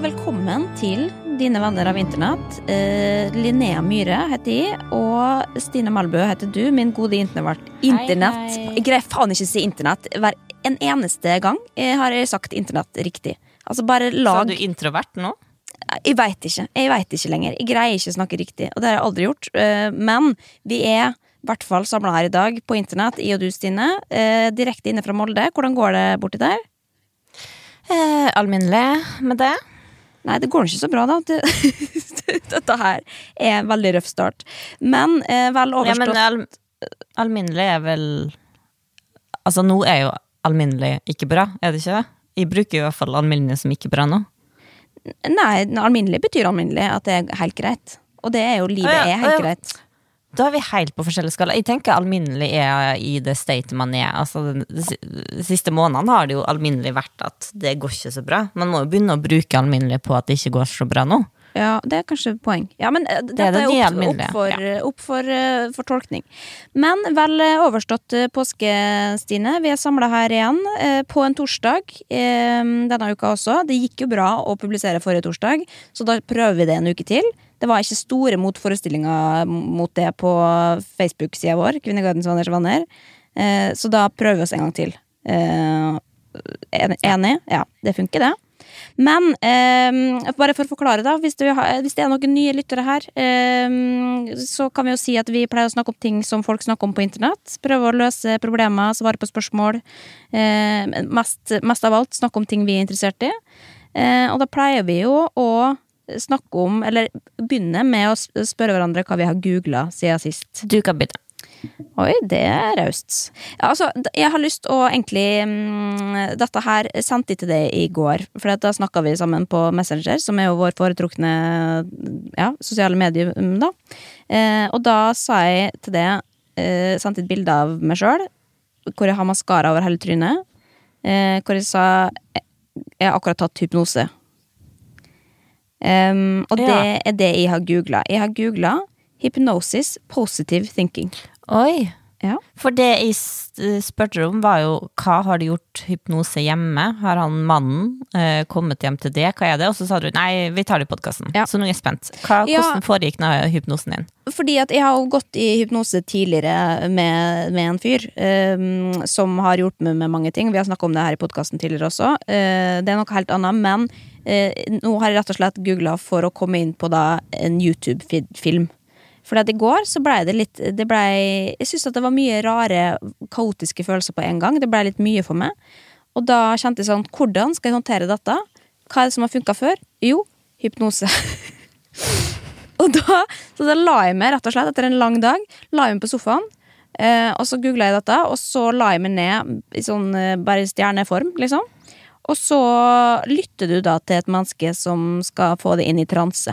og velkommen til dine venner av internett. Eh, Linnea Myhre heter jeg, og Stine Malbø heter du, min gode internett. internett. Jeg greier faen ikke å si internett hver en eneste gang jeg har jeg sagt internett riktig. Altså bare lag du introvert nå? Jeg veit ikke. Jeg vet ikke lenger. Jeg greier ikke å snakke riktig, og det har jeg aldri gjort. Eh, Men vi er i hvert fall samla her i dag på internett, i og du, Stine. eh, Direkte inne fra Molde. Hvordan går det borti der? Eh, alminnelig med det. Nei, det går ikke så bra, da. Det- Dette her er en veldig røff start. Men eh, vel Ja, men overstått. al alminnelig er vel Altså, nå er jo alminnelig ikke bra, er det ikke det? Jeg bruker i hvert fall alminnelig som ikke bra nå. Nei, alminnelig betyr alminnelig at det er helt greit. Og det er jo livet ah, ja, er helt helt ja. greit. Da er vi helt på forskjellige skala. Jeg tenker alminnelig er i det state man er. Altså, de siste månedene har det jo alminnelig vært at det går ikke så bra. Man må jo begynne å bruke alminnelig på at det ikke går så bra nå. Ja, det er kanskje poeng. Ja, men eh, dette det er, nye opp, opp, for, opp for, uh, for tolkning. Men vel eh, overstått eh, påske, Stine. Vi er samla her igjen uh, på en torsdag uh, denne uka også. Det gikk jo bra å publisere forrige torsdag, så da prøver vi det en uke til. Det var ikke store motforestillinger mot det på Facebook-sida vår, Kvinnegardens venners venner. Eh, så da prøver vi oss en gang til. Eh, enig? Ja, det funker, det. Men eh, bare for å forklare, da. Hvis, det, hvis det er noen nye lyttere her, eh, så kan vi jo si at vi pleier å snakke om ting som folk snakker om på internett. Prøve å løse problemer, svare på spørsmål. Eh, mest, mest av alt snakke om ting vi er interessert i. Eh, og da pleier vi jo å snakke om, eller begynne med å spørre hverandre hva vi har googla siden sist. Du kan begynne. Oi, det er raust. Ja, altså, jeg har lyst å egentlig um, Dette her sendte jeg til deg i går, for da snakka vi sammen på Messenger, som er jo vår foretrukne ja, sosiale medier, mm, da. Eh, og da sa jeg til deg eh, Sendte et bilde av meg sjøl, hvor jeg har maskara over hele trynet. Eh, hvor jeg sa Jeg har akkurat tatt hypnose. Em, og det Ja. er det jeg har googla. Jeg har googla hypnosis positive thinking. Oi. Ja. For det jeg s- spurte om, var jo hva har du gjort hypnose hjemme? Har han mannen eh, kommet hjem til det? Hva er det? Og så sa du nei, vi tar det i podkasten. Ja. Så nå er jeg spent. Hva. Hvordan foregikk nå hypnosen din? Fordi at jeg har gått i hypnose tidligere med, med en fyr um, som har hjulpet meg med mange ting. Vi har snakka om det her i podkasten tidligere også. Uh, det er noe helt annet, men eh, nå har jeg rett og slett googla for å komme inn på da en YouTube-film. For i går så blei det litt det ble, Jeg syns det var mye rare, kaotiske følelser på en gang. Det blei litt mye for meg. Og da kjente jeg sånn Hvordan skal jeg håndtere dette? Hva er det som har funka før? Jo, hypnose. Og da, så da la jeg meg rett og slett etter en lang dag La jeg meg på sofaen eh, Og så googlet jeg dette Og så la jeg meg ned I sånn eh, bare stjerneform liksom Og så lytter du da til et menneske Som skal få det inn i transe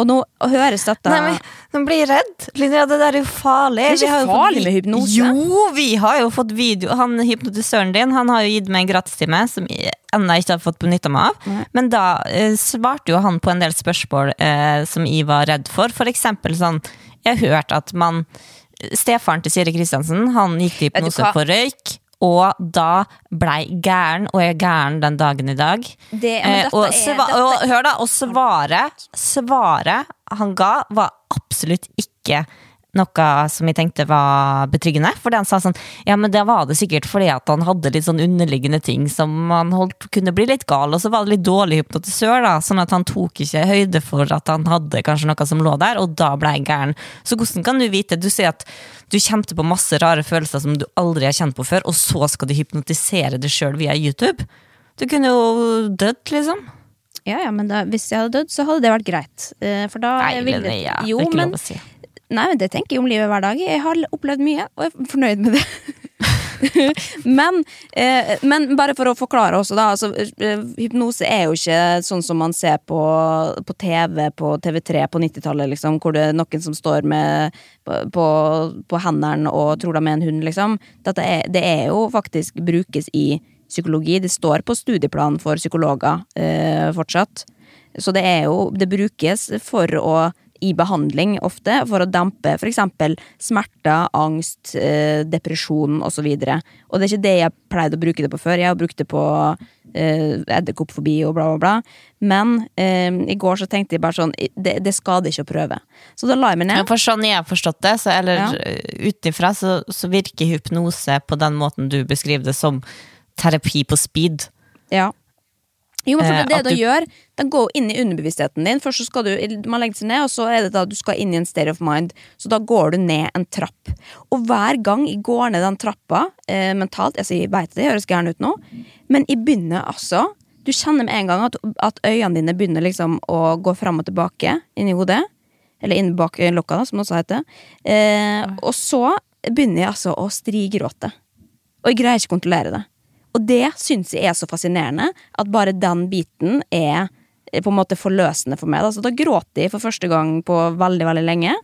Og nå høres dette Nei, men Nå blir jeg redd. Linnea, det der er jo farlig. Det er ikke farlig fått med hypnose. Jo, vi har jo fått video. Han hypnotisøren din Han har jo gitt meg en gratistime som jeg ennå ikke har fått benytta meg av. Mm. Men da eh, svarte jo han på en del spørsmål eh, som jeg var redd for. For eksempel sånn Jeg har hørt at man Stefaren til Siri Kristiansen Han gikk til hypnose for røyk. Og da blei gæren, og er gæren den dagen i dag. det, Eh, og, er, sva dette, og hør da, og svaret Svaret han ga var absolutt ikke noe som jeg tenkte var betryggende. Fordi han sa sånn Ja, men det var det sikkert fordi at han hadde litt sånn underliggende ting som han holdt kunne bli litt gal, og så var det litt dårlig hypnotisør, da, sånn at han tok ikke høyde for at han hadde kanskje noe som lå der, og da ble jeg gæren. Så hvordan kan du vite Du sier at du kjente på masse rare følelser som du aldri har kjent på før, og så skal du hypnotisere deg sjøl via YouTube? Du kunne jo dødd, liksom. ja, ja, men da, hvis jeg hadde dødd Så hadde det vært greit eh, For da Nei, ville- Jo, men si. Nei, men det tenker jeg om livet hver dag. Jeg har opplevd mye, og jeg er fornøyd med det. men, eh, men bare for å forklare også, da. Altså, eh, hypnose er jo ikke sånn som man ser på, på TV på TV3 på 90-tallet, liksom, hvor det er noen som står med på, på, på hendene og tror de er en hund, liksom. Er, det er jo faktisk brukes i psykologi. Det står på studieplanen for psykologer eh, fortsatt. Så det er jo Det brukes for å i behandling ofte, for å dempe f.eks. smerter, angst, eh, depresjon osv. Og det er ikke det jeg pleide å bruke det på før. Jeg har brukt det på eh, edderkoppfobi og bla, bla, bla. Men eh, i går så tenkte jeg bare sånn det, det skader ikke å prøve. Så da la jeg meg Ja, ned. For sånn jeg har forstått det, så, eller Ja. utenfra, så, så virker hypnose på den måten du beskriver det, som terapi på speed. Ja. Jo, men for Eh, det, det du du- gjør, den går inn i underbevisstheten din. Først så skal du, man legger seg ned, og så er det da du skal inn i en state of mind. Så da går du ned en trapp. Og hver gang jeg går ned den trappa eh, mentalt altså Jeg vet det høres gæren ut nå, men jeg begynner altså Du kjenner med en gang at, at øynene dine begynner liksom å gå fram og tilbake inni hodet. Eller inn bak lokka, da, som det også heter. Eh, og så begynner jeg altså å strigråte. Og jeg greier ikke å kontrollere det. Og det syns jeg er så fascinerende, at bare den biten er på en måte forløsende for meg. Da. Så da gråter jeg for første gang på veldig, veldig lenge.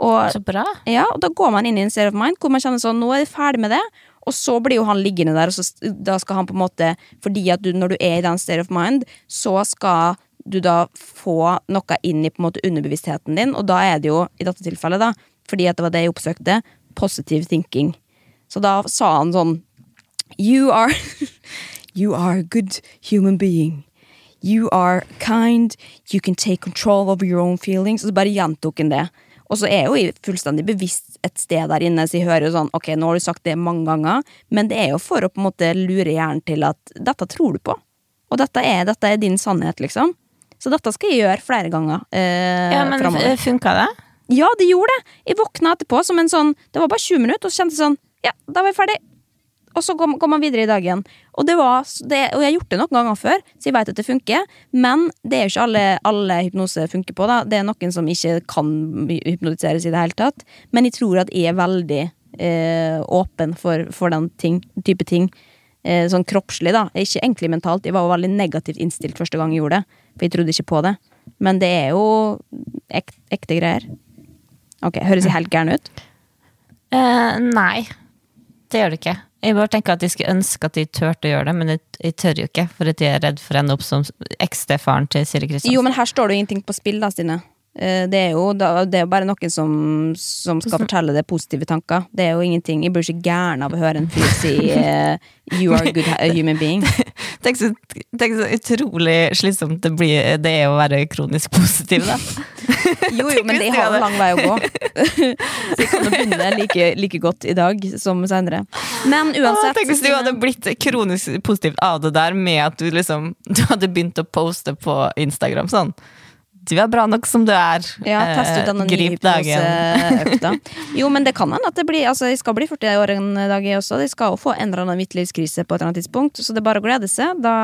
Og, Så bra. ja, og da går man inn i en state of mind hvor man kjenner sånn, nå er jeg ferdig med det. Og så blir jo han liggende der, og så, da skal han på en måte Fordi at du, når du er i den state of mind, så skal du da få noe inn i på en måte underbevisstheten din, og da er det jo, i dette tilfellet, da, fordi at det var det jeg oppsøkte, positive thinking. Så da sa han sånn You are You are a good human being. You are kind. You can take control over your own feelings. Og så bare gjentok han det. Og så er jo jeg fullstendig bevisst et sted der inne, så jeg hører jo sånn Ok, nå har du sagt det mange ganger, men det er jo for å på en måte lure hjernen til at dette tror du på. Og dette er, dette er din sannhet, liksom. Så dette skal jeg gjøre flere ganger eh, Ja, men framover. funka det? Ja, det gjorde det! Jeg våkna etterpå som en sånn Det var bare 20 minutter, og så kjente jeg sånn Ja, da var jeg ferdig. Og så går, går man videre i dagen. Og, det var, det, og jeg har gjort det noen ganger før, så jeg vet at det funker. Men det er jo ikke alle, alle hypnose funker på. da Det er noen som ikke kan hypnotiseres i det hele tatt. Men jeg tror at jeg er veldig eh, åpen for, for den ting, type ting. Eh, sånn kroppslig, da. Ikke egentlig mentalt. Jeg var jo veldig negativt innstilt første gang jeg gjorde det. For jeg trodde ikke på det. Men det er jo ek, ekte greier. Ok, Høres jeg helt gæren ut? Uh, nei, det gjør det ikke. Jeg bare tenker at jeg skulle ønske at jeg turte å gjøre det, men jeg, jeg tør jo ikke, for at jeg er redd for å ende opp som eksstefaren til Siri Kristiansen. Jo, men her står det jo ingenting på spill, da, Stine. Eh, Det er jo, det er jo bare noen som, som skal fortelle det positive tanker. Det er jo ingenting Jeg blir ikke gæren av å høre en fyr si eh, 'you are a good human being'. Tenk så, tenk så utrolig slitsomt det, blir, det er å være kronisk positiv, da. Jo, jo, men det har en lang vei å gå. Så vi kan begynne like, like godt i dag som senere. Men Åh, uansett tenk hvis du hadde blitt kronisk positivt av det der med at du liksom Du hadde begynt å poste på Instagram sånn. Du er bra nok som du er. Ja, test ut Eh, denne Grip dagen. hypnoseøkta. Jo, men det kan hende at det blir Altså, jeg skal bli 40 år en dag, jeg også. De skal jo få en eller annen midtlivskrise på et eller annet tidspunkt, så det er bare å glede seg. Da,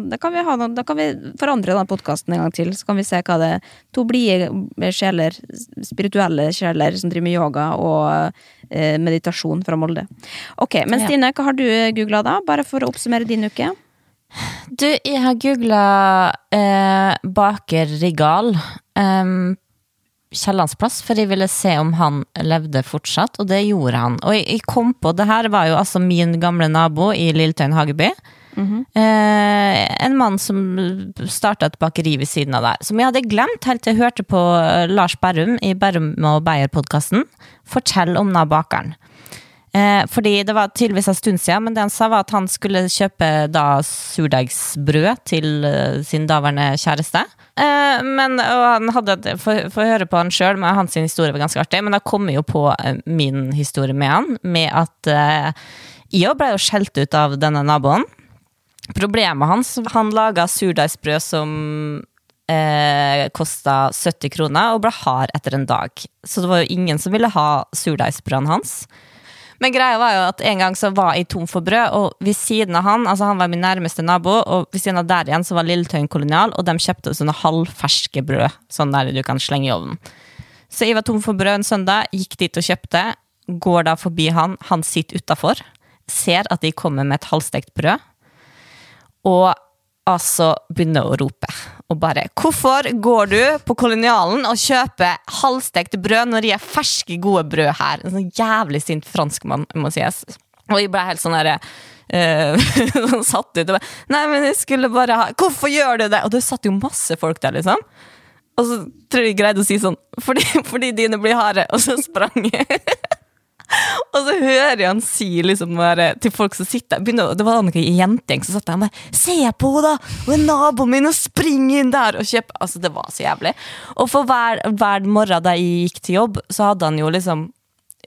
da, kan, vi ha noe, da kan vi forandre denne podkasten en gang til, så kan vi se hva det To blide sjeler, spirituelle sjeler som driver med yoga og eh, meditasjon fra Molde. Ok, men. Stine, hva har du googla da? Bare for å oppsummere din uke. Du, jeg har googla eh, Baker Rigal. Um, Kiellandsplass, for jeg ville se om han levde fortsatt, og det gjorde han. Og jeg, jeg kom på, det her var jo altså min gamle nabo i Lilletøyen Hageby. eh, en mann som starta et bakeri ved siden av der, som jeg hadde glemt helt til jeg hørte på eh, Lars Berrum i Berrum og Beyer-podkasten fortelle om nabakeren. bakeren. Eh, fordi det var tydeligvis en stund siden, men det han sa var at han skulle kjøpe da surdeigsbrød til eh, sin daværende kjæreste. Eh, men, og han hadde, Få høre på han sjøl, men hans historie var ganske artig. Men da kom jo på eh, min historie med han, med at eh, jeg ble jo skjelt ut av denne naboen. Problemet hans, han laga surdeigsbrød som eh, kosta 70 kroner og ble hard etter en dag. Så det var jo ingen som ville ha surdeigsbrødene hans. Men greia var jo at en gang så var jeg tom for brød, og ved siden av han, altså han var min nærmeste nabo, og ved siden av der igjen så var Lilletøyen Kolonial, og de kjøpte sånne halvferske brød, sånn der du kan slenge i ovnen. Så jeg var tom for brød en søndag, gikk dit og kjøpte, går da forbi han, han sitter utafor, ser at de kommer med et halvstekt brød, og altså begynner å rope. Og bare 'Hvorfor går du på Kolonialen og kjøper halvstekte brød når de er ferske, gode brød her?' En sånn jævlig sint franskmann, må sies. Og jeg ble helt sånn derre uh, sånn satt ut. Og bare, 'Nei, men jeg skulle bare ha Hvorfor gjør du det?' Og det satt jo masse folk der, liksom. Og så tror jeg jeg greide å si sånn fordi, fordi dine blir harde, og så sprang jeg. Og så hører jeg han si liksom til folk som sitter begynner, Det var noen jentegjeng som satt der og bare 'Se på henne, da! Hun er naboen min, og springer inn der og kjøper Altså, det var så jævlig. Og for hver, hver morgen da jeg gikk til jobb, så hadde han jo liksom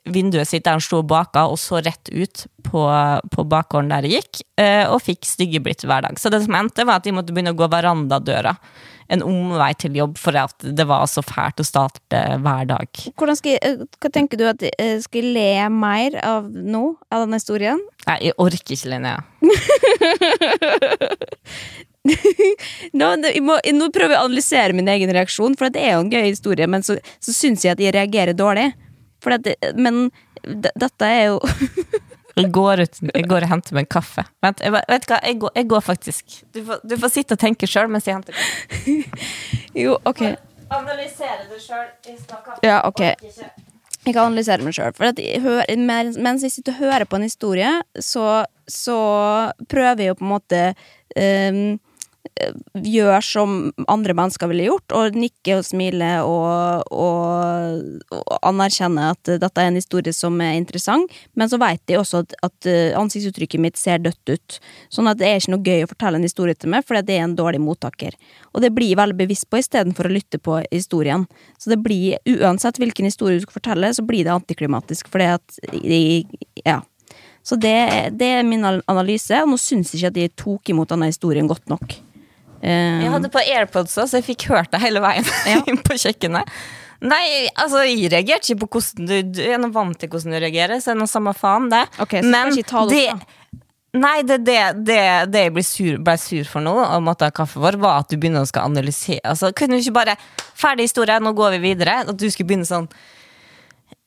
vinduet sitt der han sto baka og så rett ut på, på bakgården der jeg gikk, eh, og fikk styggeblitt hver dag. Så det som endte, var at de måtte begynne å gå verandadøra. En omvei til jobb, for at det var så fælt å starte hver dag. Jeg, eh, hva tenker du at jeg Skal le mer av nå, av denne historien? Nei, jeg orker ikke, Linnea. Nå, må, nå prøver jeg å analysere min egen reaksjon, for det er jo en gøy historie, men så, så syns jeg at jeg reagerer dårlig. Det- men dette er jo Jeg går, ut, jeg går og henter meg en kaffe. Vent, jeg, vet hva, jeg går, jeg går faktisk. Du får, du får sitte og tenke sjøl mens jeg henter kaffe. Jo, ok. Analysere det sjøl. Ja, ok. Jeg kan analysere meg sjøl. Mens jeg sitter og hører på en historie, så, så prøver jeg jo på en måte um, Gjøre som andre mennesker ville gjort, og nikker og smiler og, og, og anerkjenner at dette er en historie som er interessant. Men så vet de også at, at eh, ansiktsuttrykket mitt ser dødt ut. Sånn at det er ikke noe gøy å fortelle en historie til meg, fordi det er en dårlig mottaker. Og det blir jeg veldig bevisst på istedenfor å lytte på historien. Så det blir, uansett hvilken historie du skal fortelle, så blir det antiklimatisk, fordi at de, Ja. Så det, det er min analyse, og nå syns jeg ikke at de tok imot denne historien godt nok. Jeg hadde på AirPods også, så jeg fikk hørt det hele veien Ja. på kjøkkenet. Nei, altså, jeg reagerte ikke på hvordan du Du er vant til hvordan du reagerer, så det er noe samme faen, det. Ok, så skal ikke ta det opp, da. Nei, det, det, det, det jeg ble sur, ble sur for nå, og måtte ha kaffe for, var at du begynner å skal analysere. Altså, kunne du ikke bare Ferdig historie, nå går vi videre. At du skulle begynne sånn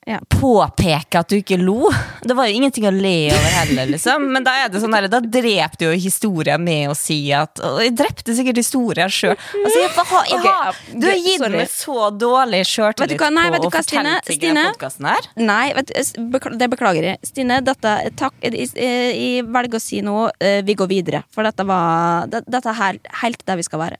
Ja. Påpeke at du ikke lo. Det var jo ingenting å le over heller, liksom. Men da er det sånn der, da drepte jo historien med å si at Og jeg drepte sikkert historien sjøl. Altså, jeg, ha- jeg, okay, har- du har gitt meg så dårlig sjøltillit på nei, du å fortelle Stine? ting i denne podkasten her. Nei, vet, du, det beklager jeg. Stine, dette, takk, jeg, jeg, velger å si noe. eh, vi går videre. For dette var Dette er helt, helt der vi skal være.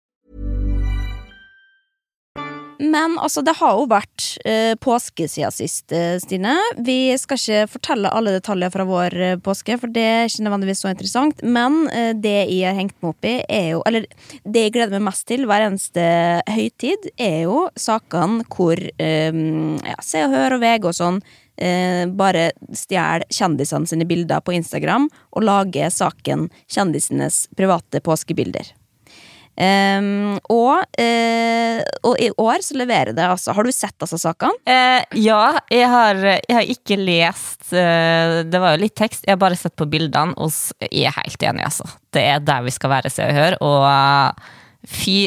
Men altså, det har jo vært eh, påske siden sist, eh, Stine. Vi skal ikke fortelle alle detaljer fra vår eh, påske, for det er ikke nødvendigvis så interessant. Men eh, det jeg har hengt meg opp i, er jo Eller det jeg gleder meg mest til hver eneste høytid, er jo sakene hvor eh, ja, Se og Hør og VG og sånn eh, bare stjeler kjendisene sine bilder på Instagram og lager saken kjendisenes private påskebilder. Ehm, og, uh, og i år så leverer det altså Har du sett altså sakene? Uh, ja, jeg har, jeg har ikke lest uh, Det var jo litt tekst. Jeg har bare sett på bildene, og jeg er helt enig, altså. Det er der vi skal være, Se og Hør. Og eh, fy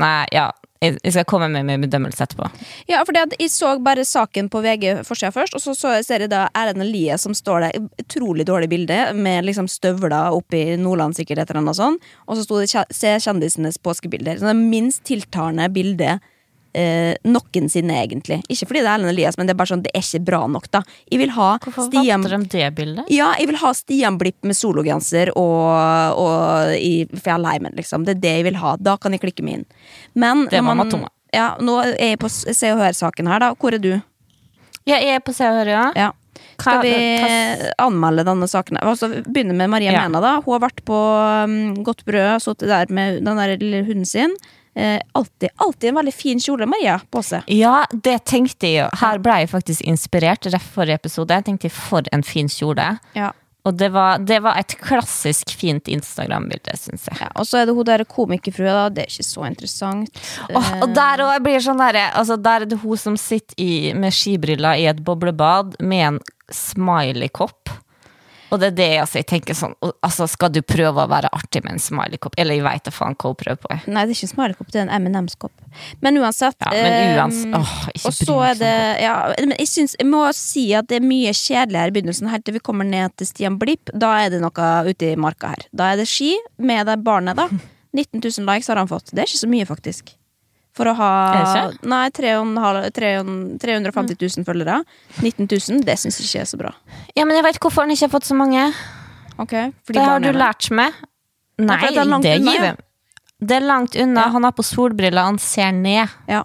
Nei, ja. Jeg, skal komme med min bedømmelse etterpå. Ja, for jeg så bare saken på VG forsida først, og så, så ser jeg da Erlend Lie som står der. Utrolig dårlig bilde, med liksom støvler oppe i Nordland, sikkert, et eller annet sånn. Og så sto det 'Se kjendisenes påskebilder'. Så det minst tiltalende bildet eh, noensinne, egentlig. Ikke fordi det er Erlend Elias, men det er bare sånn, det er ikke bra nok, da. Jeg vil ha Hvorfor Stian valgte de det bildet? Ja, jeg vil ha Stian Blipp med sologenser og, og i fjellheimen, liksom. Det er det jeg vil ha. Da kan jeg klikke meg inn. Men Det var Matoma. Ja, nå er jeg på Se og Hør-saken her, da. Hvor er du? Ja, jeg er på Se og Hør, ja. Ja. Skal vi anmelde denne saken? Altså, begynne med Maria Ja. Mena. da Hun har vært på um, Godt brød, sittet der med den der lille hunden sin. Eh, alltid, alltid en veldig fin kjole, Maria, på seg. Ja, det tenkte jeg jo. Her ble jeg faktisk inspirert. Rett forrige episode. Jeg tenkte for en fin kjole. Ja. Og det var, det var et klassisk fint Instagram-bilde, syns jeg. Ja, og så er det hun der komikerfrua, da. Det er ikke så interessant. Oh, og der òg blir sånn derre altså Der er det hun som sitter i, med skibriller i et boblebad med en smiley-kopp. Og det er det altså, jeg tenker sånn Altså, skal du prøve å være artig med en smileykopp? Eller jeg veit da faen hva hun prøver på. Nei, det er ikke en smileykopp, det er en M&M's-kopp. Men uansett Ja, men eh, uans- åh, Og så er det ja, men jeg, synes, jeg må si at det er mye kjedeligere i begynnelsen, helt til vi kommer ned til Stian Blipp. Da er det noe ute i marka her. Da er det ski med det barnet, da. 19 000 likes har han fått. Det er ikke så mye, faktisk. For å ha Nei, 350 000 følgere. 19 000, det syns jeg ikke er så bra. Ja, men jeg veit hvorfor han ikke har fått så mange. Okay, Det har du lært meg. Nei, det er langt det unna. Det er langt unna. Ja. Han har på solbriller, han ser ned. Ja.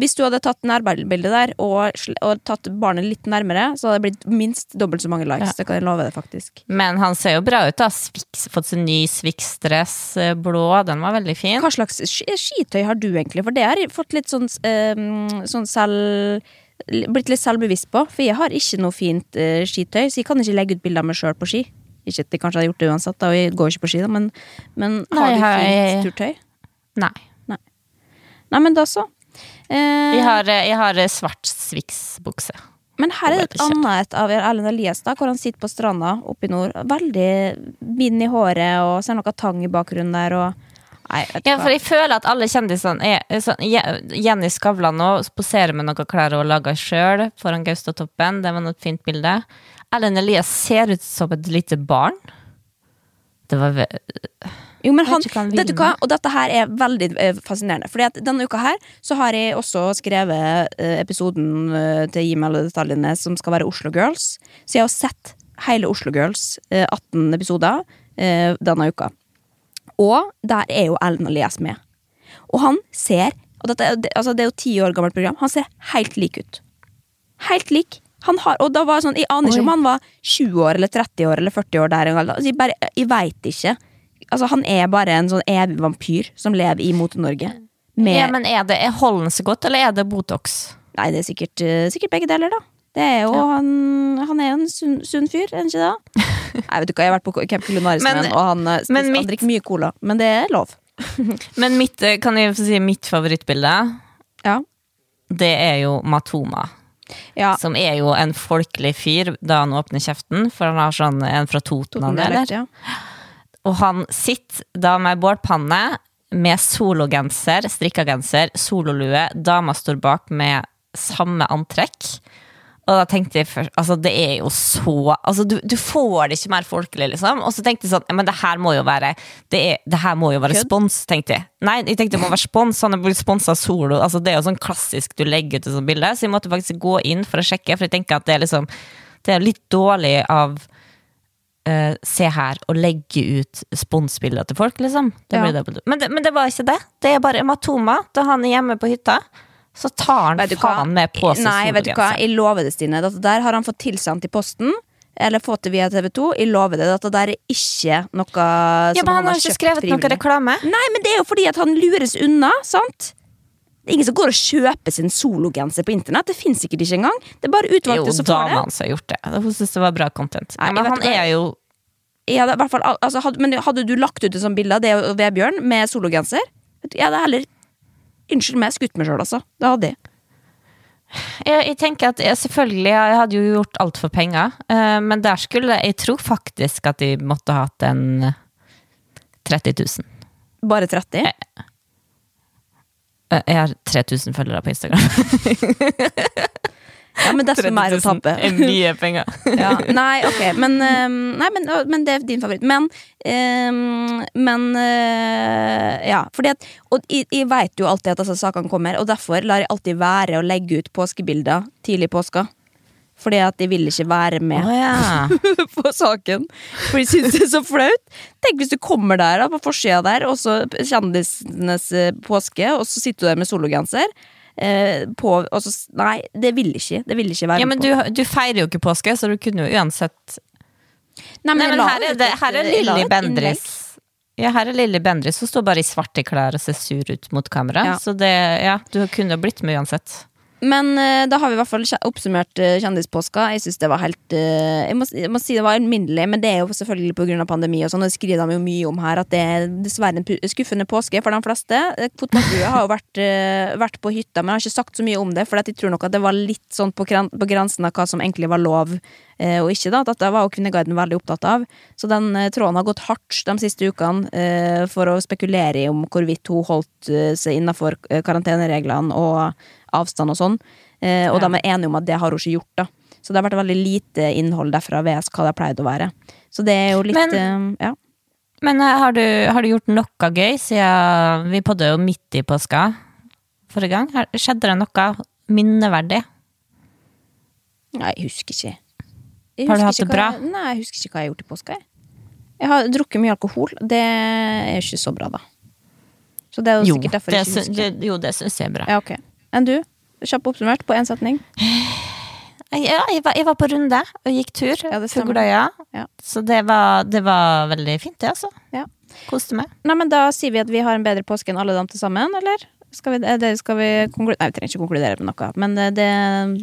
Hvis du hadde tatt nærbildet der og, og tatt barnet litt nærmere, så hadde det blitt minst dobbelt så mange likes. Ja. Det kan jeg love deg, faktisk. Men han ser jo bra ut, da. Sviks, fått seg ny Swix-dress, eh, blå. Den var veldig fin. Hva slags skitøy har du egentlig? For det har jeg fått litt sånn, eh, sånn selv Blitt litt selvbevisst på. For jeg har ikke noe fint uh, skitøy, så jeg kan ikke legge ut bilder av meg sjøl på ski. Ikke at jeg kanskje hadde gjort det uansett, da, og jeg går ikke på ski, da, men, men har Nei, du fint turtøy? Nei. Nei, men da så. Eh, Jeg har, eh, jeg har eh, svart Swix-bukse. Men her er det et annet et av Erlend Elias, da, hvor han sitter på stranda oppe i nord. Veldig bind i håret og ser noe tang i bakgrunnen der. Og, nei, Ja, for jeg føler at alle kjendisene er er sånn Jenny Skavlan nå poserer med noen klær hun lager sjøl foran Gaustatoppen. Det var noe fint bilde. Ellen Elias ser ut som et lite barn. Det var Jo, men han, du hva? Og dette her er veldig eh, fascinerende. Fordi at denne uka her så har jeg også skrevet eh, episoden eh, til Gi meg alle detaljene som skal være Oslo Girls. Så jeg har sett hele Oslo Girls, eh, 18 episoder, denne uka. Og der er jo Ellen Elias med. Og han ser og dette, det, altså det er jo ti år gammelt program. Han ser helt lik ut. Helt lik. Han har, og da var sånn, Jeg aner ikke om han var 20 år eller 30 år eller 40 år der. Altså, jeg bare, jeg veit ikke. Altså, han er bare en sånn evig vampyr som lever i Mote-Norge. Ja, men er det er Holder så godt, eller er det Botox? Nei, det er sikkert, eh, sikkert begge deler, da. Det er jo, han, han er jo en sunn, sunn fyr, er han ikke det? Nei, vet du hva, Jeg har vært på Camp Lunaris med han, og han, eh, han mitt- drikker mye cola. Men det er lov. Men mitt, eh, kan jeg få si mitt favorittbilde? Ja. Det er jo Matoma. ja. Som er jo en folkelig fyr da han åpner kjeften, for han har sånn en fra Toten. han, eller? Ja. Og han sitter da med bålpanne, med sologenser, strikkagenser, sololue. Dama står bak med samme antrekk. Og da tenkte jeg først Altså, det er jo så Altså, du, du får det ikke mer folkelig, liksom. Og så tenkte jeg sånn Men det her må jo være Det, er, det her må jo være spons, tenkte jeg. Nei, jeg tenkte det må være spons. Han er blitt sponsa av Solo. Altså, det er jo sånn klassisk du legger ut et sånt bilde. Så jeg måtte faktisk gå inn for å sjekke, for jeg tenker at det er liksom Det er litt dårlig av eh, se her og legge ut sponsbilder til folk, liksom. Det Ja. Men, det, men det var ikke det. Det er bare Matoma. Da han er hjemme på hytta, så tar han faen med på seg Nei, vet du hva, jeg lover det, Stine. Dette der har han fått tilsendt i posten. Eller fått det via TV2. Jeg lover det. Dette der er ikke noe Ja, som men han har har ikke skrevet noe frivillig. reklame. Nei, men det er jo fordi at han lures unna, sant? Det er ingen som går og kjøper sin sologenser på internett. Det fins sikkert ikke engang. Det er bare Jo, utvalgte som får dama det. hans har gjort det. Hun syns det var bra content. Nei, men han er jo Jeg det, fall, altså, had, men hadde du lagt ut et sånt bilde av det og Vebjørn med sologenser Jeg hadde heller Unnskyld meg, skutt meg sjøl, altså. Det hadde jeg. jeg, jeg tenker at jeg, Selvfølgelig, jeg hadde jo gjort alt for penger, Uh, men der skulle Jeg tror faktisk at de måtte ha hatt en eh, 30 000. Bare 30? Jeg, Jeg har 3000 følgere på Instagram. Ja, men desto mer å 30 000 tape. er mye penger. ja. Nei, ok, men, ehm, nei, men, men det er din favoritt. Men, um, men uh, Ja, fordi at Og jeg, jeg veit jo alltid at disse sakene kommer, og derfor lar jeg alltid være å legge ut påskebilder tidlig i påska. Fordi at jeg vil ikke være med oh, ja. på saken. For jeg syns det er så flaut. Tenk hvis du kommer der da, på forsida der, og så kjendisenes eh, påske, og så sitter du der med sologenser. Eh, på, og så, nei, det vil ikke. Det vil ikke være ja, men du, du feirer jo ikke påske, så du kunne jo uansett Nei, Nei, men her er, det, her er Lilly Bendriss. Bendris. Ja, her er Lilly Bendris, Hun står bare i svarte klær og ser sur ut mot kamera. Ja. Så det, ja, du kunne jo blitt med uansett. Men eh, da har vi i hvert fall oppsummert uh, kjendispåska. Jeg synes det var helt eh, jeg, må, jeg må si det var alminnelig, men det er jo selvfølgelig pga. pandemi. og sånn, og Det skriver de jo mye om her, at det er dessverre en skuffende påske for de fleste. Eh, har jo vært, eh, vært på hytta, men har ikke sagt så mye om det. For jeg tror nok at det var litt sånn på, gren på grensen av hva som egentlig var lov eh, og ikke. da, Dette var jo Kvinneguiden veldig opptatt av. Så den eh, tråden har gått hardt de siste ukene eh, for å spekulere i om hvorvidt hun holdt eh, seg innafor karantenereglene og avstand og sånn. Eh, og Ja. de er enige om at det har hun ikke gjort. da. Så det har vært veldig lite innhold derfra ved hva det har pleid å være. Så det er jo litt Men- eh, Ja. Men eh, har du, har du gjort noe gøy siden vi podde jo midt i påska forrige gang? Skjedde det noe minneverdig? Nei, jeg husker ikke. Jeg Har du hatt det bra? Jeg, nei, jeg husker ikke hva jeg har gjort i påska. Jeg, jeg har drukket mye alkohol. Det er ikke så bra, da. Så det er jo Jo, sikkert derfor jeg ikke husker. det, jo, det syns jeg er bra. Ja, ok. Enn du? Kjapt oppsummert på én setning. Ja, jeg, var, jeg var på runde og gikk tur. Ja, det stemmer. Fugløya. Ja. Så det var, det var veldig fint, det, altså. Ja. Koste meg. Nei, men Da sier vi at vi har en bedre påske enn alle dem til sammen, eller? Skal vi, er det, skal vi konkludere? Nei, vi trenger ikke konkludere med noe, men det, det,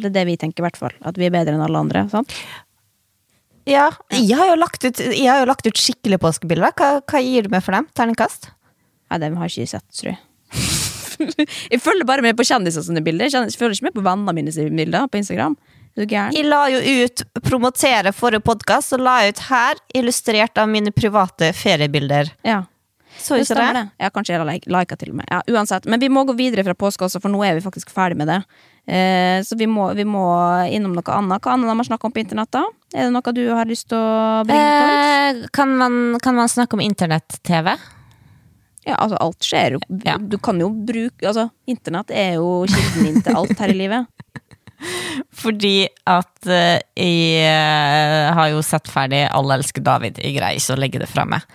det er det vi tenker, i hvert fall. At vi er bedre enn alle andre. sant? Ja, jeg har jo lagt ut, jo lagt ut skikkelig påskebilder. Hva, hva gir du meg for dem? Terningkast? Nei, det har jeg ikke sett, tror jeg. jeg følger bare med på kjendiser sine bilder. Jeg følger ikke med på vennene mine sine bilder på Instagram. Jeg la jo ut promotere forrige podkast, og la ut her, illustrert av mine private feriebilder. Ja. Så ikke det? det. Ja, kanskje jeg har like, lika til og med. Ja, uansett. Men vi må gå videre fra påske også, for nå er vi faktisk ferdig med det. Eh, så vi må, vi må innom noe annet. Hva annet har man snakket om på internett, da? Er det noe du har lyst til å bringe til? Eh, kan, man, kan man snakke om internett-TV? Ja, altså, alt skjer jo. Ja. Du kan jo bruke Altså, internett er jo kilden din til alt her i livet. Fordi at uh, jeg eh, har jo sett ferdig Alle elsker David. Jeg greier ikke å legge det fra meg.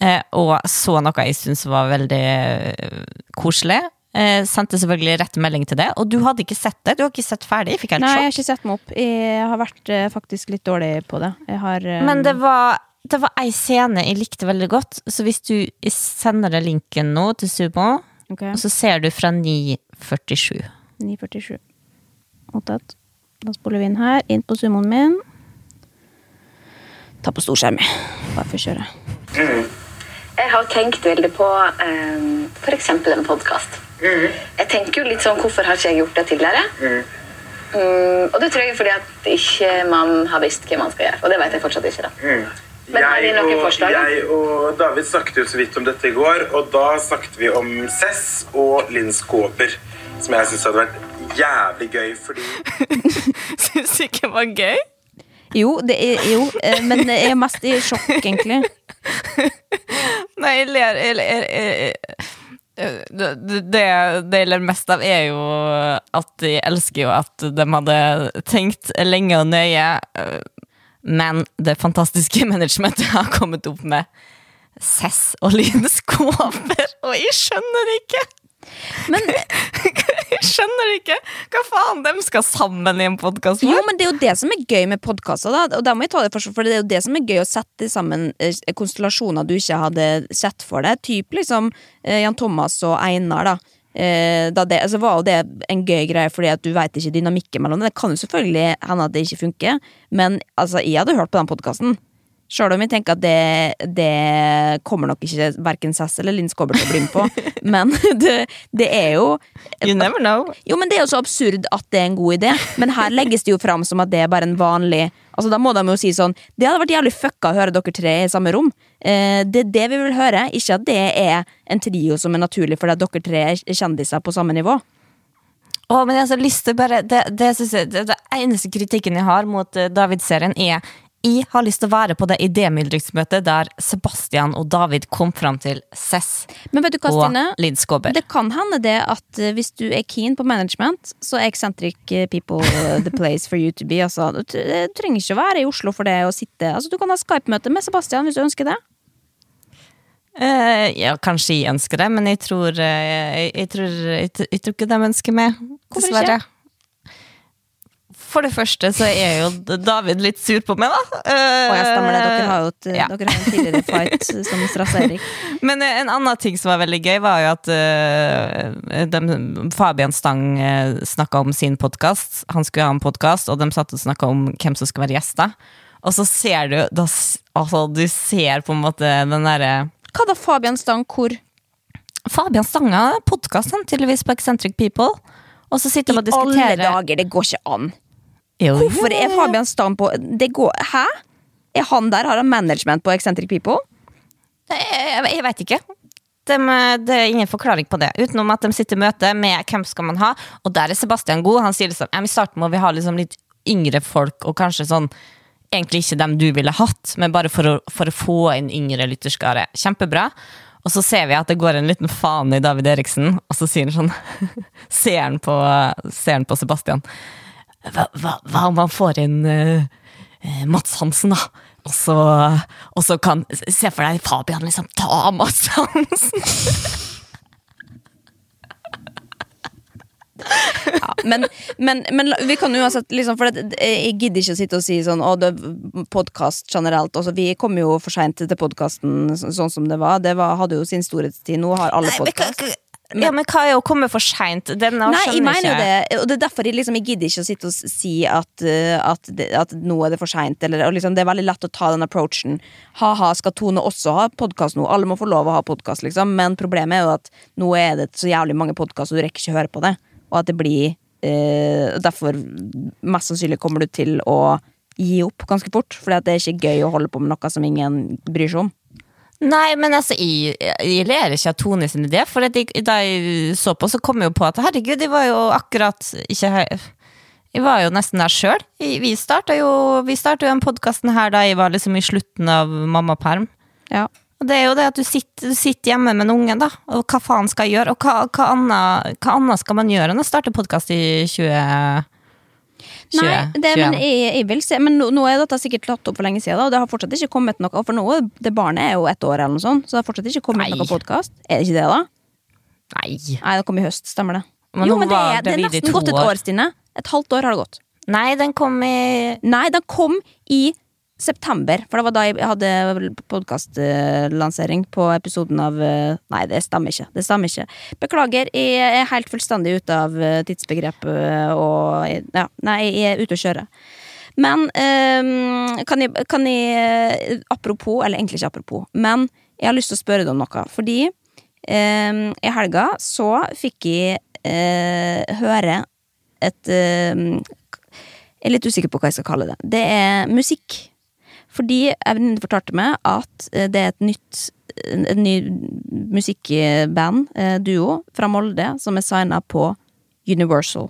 Uh, og så noe jeg syntes var veldig uh, koselig. Eh, sendte selvfølgelig rett melding til det. Og du hadde ikke sett det? Du har ikke sett ferdig? Jeg fikk helt Nei, jeg har ikke sett meg opp. Jeg har vært eh, faktisk litt dårlig på det. Jeg har eh, Men det var, det var ei scene jeg likte veldig godt. Så hvis du sender deg linken nå til Sumo, okay. og så ser du fra 9.47 9.47. Mottatt. Da spoler vi inn her. Inn på sumoen min. Ta på storskjerm, jeg. Bare for å kjøre. Jeg har tenkt veldig på um, f.eks. en podkast. Jeg tenker jo litt sånn Hvorfor har ikke jeg gjort det tidligere? Mm, og det tror jeg er fordi at ikke man har visst hva man skal gjøre. Og det vet jeg fortsatt ikke. da. Men har de noen og, forslag, jeg og David snakket jo så vidt om dette i går, og da snakket vi om Cess og Linn Skåber. Som jeg syns hadde vært jævlig gøy, fordi Syns du ikke det var gøy? Jo, det er, jo eh, men jeg er mest i sjokk, egentlig. Nei, jeg ler jeg, ler, jeg, det, det, det jeg ler mest av, er jo at de elsker jo at de hadde tenkt lenge og nøye, øh, men det fantastiske managementet har kommet opp med Cess og Line Skåber, og jeg skjønner det ikke! Men Jeg skjønner det ikke! Hva faen, de skal sammen i en podkast? Jo, men det er jo det som er gøy med podkaster. Og da må jeg ta det først, for det er jo det som er gøy å sette sammen eh, konstellasjoner du ikke hadde sett for deg. Typ liksom eh, Jan Thomas og Einar, da. Eh, da det, altså var jo det en gøy greie, fordi at du veit ikke dynamikken mellom dem. Det kan jo selvfølgelig hende at det ikke funker, men altså, jeg hadde hørt på den podkasten. Sjøl om jeg tenker at det, det kommer nok ikke verken Sass eller Linn Skåber til å bli med på. Men det, det er jo You never know. jo, men Det er jo så absurd at det er en god idé, men her legges det jo fram som at det er bare en vanlig Altså Da må de jo si sånn Det hadde vært jævlig fucka å høre dere tre i samme rom. Eh, det er det vi vil høre, ikke at det er en trio som er naturlig fordi dere tre er kjendiser på samme nivå. Å, men jeg har så lyst til bare Det, det, jeg, det, det eneste kritikken jeg har mot eh, David-serien, er jeg har lyst til å være på det idémyldringsmøtet der Sebastian og David kom fram til Cess Men vet du hva, og? Linn Skåber. Det kan hende det at eh, hvis du er keen på management, så er eccentric eh, people eh, the place for you to be. Altså, du trenger ikke å være i Oslo for det å sitte altså, Du kan ha Skype-møte med Sebastian hvis du ønsker det. Eh, ja, kanskje jeg ønsker det, men jeg tror, jeg, jeg, tror, jeg, tror- ikke de ønsker meg. Hvorfor Dessverre. For det første så er jo David litt sur på meg, da. Å jeg stemmer det. Dere har jo et, Ja. dere har en tidligere fight som Erik. Men eh, en annen ting som var veldig gøy, var jo at uh, de, Fabian Stang uh, snakka om sin podkast. Han skulle ha en podkast, og de satt og snakka om hvem som skulle være gjester. Og så ser du da, altså, Du ser på en måte den derre Hva da, Fabian Stang? Hvor? Fabian Stang har podkast tydeligvis på Eccentric People. Og så sitter de og diskuterer I alle dager, det går ikke an. Jo, Hvorfor er Fabian Stam på det går, Hæ? Er han der? Har han management på Eccentric People? Jeg, jeg vet ikke. De, det er ingen forklaring på det, utenom at de sitter i møte med hvem skal man ha. Og der er Sebastian god. Han sier liksom i starten må vi ha liksom litt yngre folk, og kanskje sånn Egentlig ikke dem du ville hatt, men bare for å, for å få inn yngre lytterskare. Kjempebra. Og så ser vi at det går en liten faen i David Eriksen, og så sier han sånn Ser han på, ser han på Sebastian. Hva, hva, hva om han får inn eh, Mats Hansen, da? Og så, og så kan Se for deg Fabian liksom ta Mats Hansen! Ja, men, men, men vi kan uansett liksom, For det, jeg gidder ikke å sitte og si sånn Å, det podkast generelt. Også, vi kom jo for seint til podkasten sånn som det var. Det var, hadde jo sin storhetstid. Nå har alle Nei, men, ja, men hva er å komme for seint? Nei, jeg mener jo det, og det er derfor jeg, liksom, jeg gidder ikke å sitte og si at, uh, at, at nå er det for seint. Liksom, det er veldig lett å ta den approachen. Ha-ha, skal Tone også ha podkast nå? Alle må få lov å ha podkast, liksom. Men problemet er jo at nå er det så jævlig mange podkaster, og du rekker ikke å høre på det. Og at det blir eh, Derfor mest sannsynlig kommer du til å gi opp ganske fort. Fordi det er ikke gøy å holde på med noe som ingen bryr seg om. Nei, men altså, jeg, jeg ler ikke av Tone sin idé, for jeg, da jeg så på, så kom jeg jo på at herregud, jeg var jo akkurat ikke her. Jeg var jo nesten der sjøl. Vi starta jo, vi jo den podkasten her da jeg var liksom i slutten av mammaperm. Ja. Og det er jo det at du sitter, du sitter hjemme med en unge, da. Og hva faen skal jeg gjøre? Og hva, hva, annet, hva annet skal man gjøre enn å starte podkast i 20... Nei, det, men jeg, jeg vil se Men nå, nå er dette sikkert tatt opp for lenge siden, og det har fortsatt ikke kommet noe. For nå, det barnet er jo ett år, eller noe sånt, så det har fortsatt ikke kommet Nei. noe podkast. Er det ikke det, da? Nei. Nei, det kom i høst, stemmer det. Men jo, men det er, det er nesten gått et år. år, Stine. Et halvt år har det gått. Nei, den kom i Nei, den kom i september, for det var da jeg hadde podkastlansering på episoden av eh, Nei, det stemmer ikke. Det stemmer ikke. Beklager, jeg er helt fullstendig ute av eh, tidsbegrepet og Ja, nei, jeg er ute å kjøre. Men eh, kan, jeg, kan jeg eh, Apropos, eller egentlig ikke apropos, men jeg har lyst til å spørre deg om noe. Fordi eh, i helga så fikk jeg eh, høre et eh, Jeg er litt usikker på hva jeg skal kalle det. Det er musikk. Fordi venninne fortalte meg at eh, det er et nytt en ny musikkband, eh, duo, fra Molde, som er signa på Universal.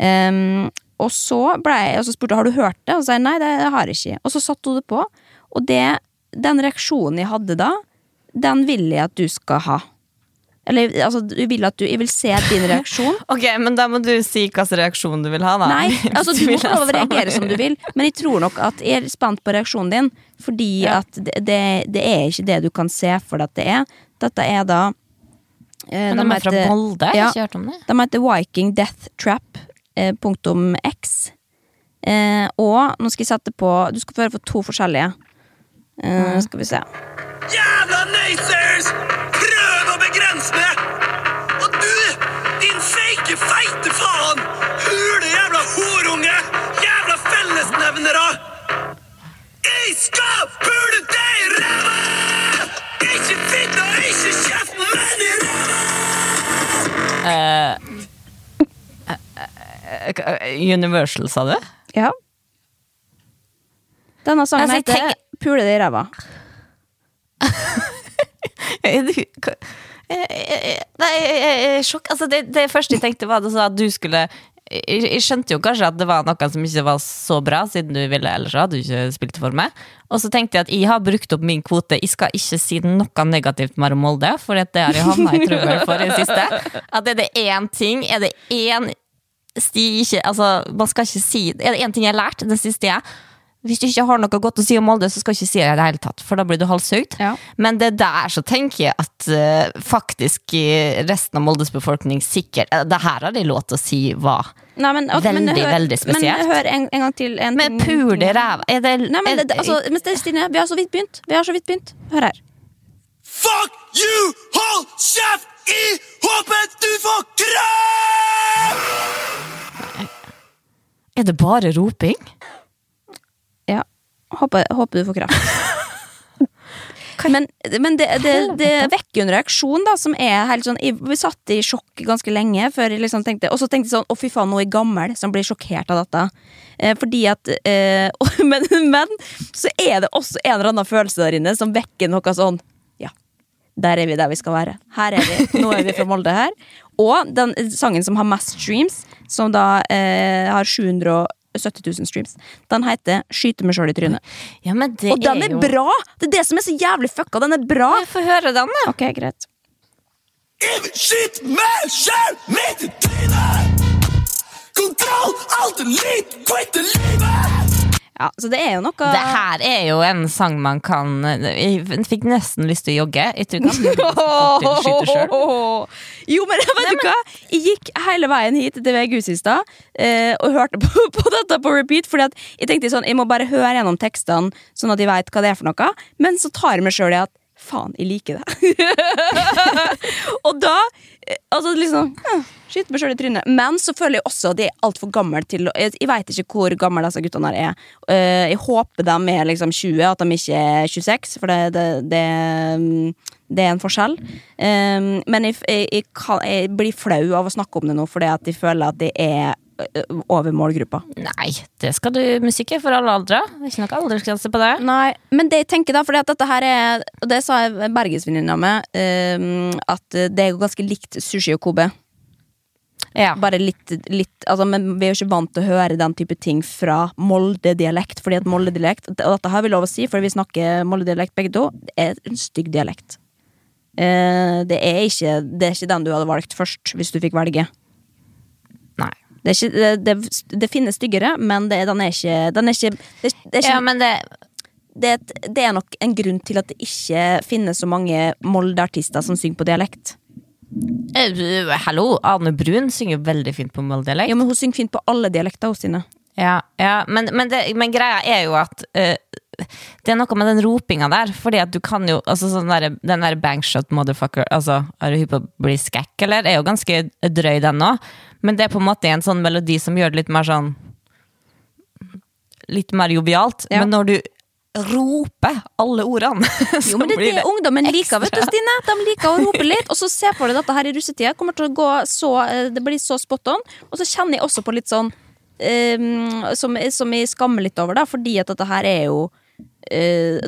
Um, og så ble jeg, og så spurte jeg har du hørt det, og så sa jeg nei, det har jeg ikke. Og så satte hun det på, og det, den reaksjonen jeg hadde da, den vil jeg at du skal ha. Eller altså, du vil at du, jeg vil se din reaksjon. Ok, men da må du si hvilken reaksjon du vil ha, da. Nei, altså du må få lov å reagere som du vil, men jeg tror nok at jeg er spent på reaksjonen din. Fordi Ja. at det, det, det er ikke det du kan se for deg at det er. Dette er da eh, Men de er fra heter- Molde? Ja. ikke hørt om det. De heter Viking Death Trap. Eh, punktum X. Eh, og nå skal jeg sette på Du skal få høre for to forskjellige. Eh, skal vi se. Jævla Nazers! Meg! Og du, din feike, feite faen! Hule jævla horunge! Jævla fellesnevnere! Jeg skal pule deg i ræva! Ikke fitta, ikke kjeften, men i ræva! Eh, Universal, sa du? Ja. Denne sangen Altså, heter tenk... Pule det i ræva. Hva- Eh, eh, Nei, jeg jeg sjokk. Altså, det, det første jeg tenkte, var at at du skulle jeg, jeg skjønte jo kanskje at det var noe som ikke var så bra, siden du ville ellers hadde du ikke spilt for meg. Og så tenkte jeg at jeg har brukt opp min kvote. Jeg skal ikke si noe negativt mer om Molde, for det har jeg havna i trøbbel for i det siste. At er det én ting, er det én sti ikke Altså, man skal ikke si Er det én ting jeg har lært den siste tida? Hvis du ikke har noe godt å si om Molde, så skal du ikke si det i det hele tatt, for da blir du halshugd. Ja. Men det der så tenker jeg at uh, faktisk eh, resten av Moldes befolkning sikkert uh, Det her har de lov til å si hva. Nei, men, ok, men Veldig, hør, veldig spesielt. Men hør en, en gang til. En men pul i ræva Er det Nei, men er det, det, altså, men det, Stine, vi har så vidt begynt. Vi har så vidt begynt. Hør her. Fuck you! Hold kjeft! I håpet du får krem! Er det bare roping? Håper, håper du får kraft. Men, men det, det, det vekker en reaksjon da som er helt sånn jeg- Vi satt i sjokk ganske lenge før jeg liksom tenkte Og så tenkte jeg sånn Å, fy faen, nå er jeg gammel som blir sjokkert av dette. Eh, fordi at eh, men, men så er det også en eller annen følelse der inne som vekker noe sånn Ja, der er vi der vi skal være. Her er vi. Nå er vi fra Molde her. Og den sangen som har mest streams, som da eh, har 770 000 streams, den heter 'Skyte meg sjøl i trynet'. Ja, men det Og den er jo bra! Det er det som er så jævlig fucka. Den er bra. Jeg får høre den, da. Ok, greit. Skyt meg sjøl midt i trynet! Kontroll, alt er litt, quitte livet! Ja, så det er jo noe Det her er jo en sang man kan Jeg fikk nesten lyst til å jogge. Jeg tror ikke. Jo, men vet du hva? Jeg gikk hele veien hit til VG-huset i stad eh, og hørte på, på dette på repeat. Fordi at jeg tenkte sånn, jeg må bare høre gjennom tekstene, sånn at jeg veit hva det er for noe. Men så tar jeg meg sjøl i at faen, jeg liker det. og da Altså liksom Skyte meg sjøl i trynet. Men så føler jeg også at jeg er altfor gammel til Jeg, jeg veit ikke hvor gamle disse guttene her er. Eh, jeg håper de er liksom 20, at de ikke er 26, for det, det, det, mm, det er en forskjell. Eh, men jeg, jeg, jeg, jeg blir flau av å snakke om det nå, fordi at jeg føler at det er over målgruppa. Nei, det skal du musikk er for alle aldre. Det ikke noe aldersgrense på det. Nei, men det jeg tenker da, for dette her er Og det sa bergensvenninna mi, um, at det er jo ganske likt sushi og Kobe. Ja. Bare litt, litt altså, Men vi er jo ikke vant til å høre den type ting fra Molde-dialekt. Fordi at Molde-dialekt Og dette har vi lov å si, for vi snakker Molde-dialekt begge to. Det er en stygg dialekt. Eh, det, er ikke, det er ikke den du hadde valgt først, hvis du fikk velge. Det, ikke, det, det, det finnes styggere, men det, den er ikke, den er ikke, det, er ikke Ja, men det det, det er nok en grunn til at det ikke finnes så mange Molde-artister som synger på dialekt. eh, Hallo, Ane Brun synger veldig fint på Molde-dialekt. Ja, men Hun synger fint på alle dialekter hos sine. Ja, ja, men, men, det, men greia er jo at eh, det er noe med den ropinga der. Fordi at du kan jo altså sånn der, Den der bangshot motherfucker Altså, Er du hypp på å bli skækk, eller? Er jo ganske drøy, den òg. Men det er på en måte en sånn melodi som gjør det litt mer sånn Litt mer jovialt. Ja. Men når du roper alle ordene, så Jo, men det blir det ungdommen liker, vet du. Stine. De liker å rope litt. Og så se for deg dette her i russetida. Kommer til å gå så, eh, det blir så spot on. Og så kjenner jeg også på litt sånn Um, som, som jeg skammer litt over, da, fordi at dette her er jo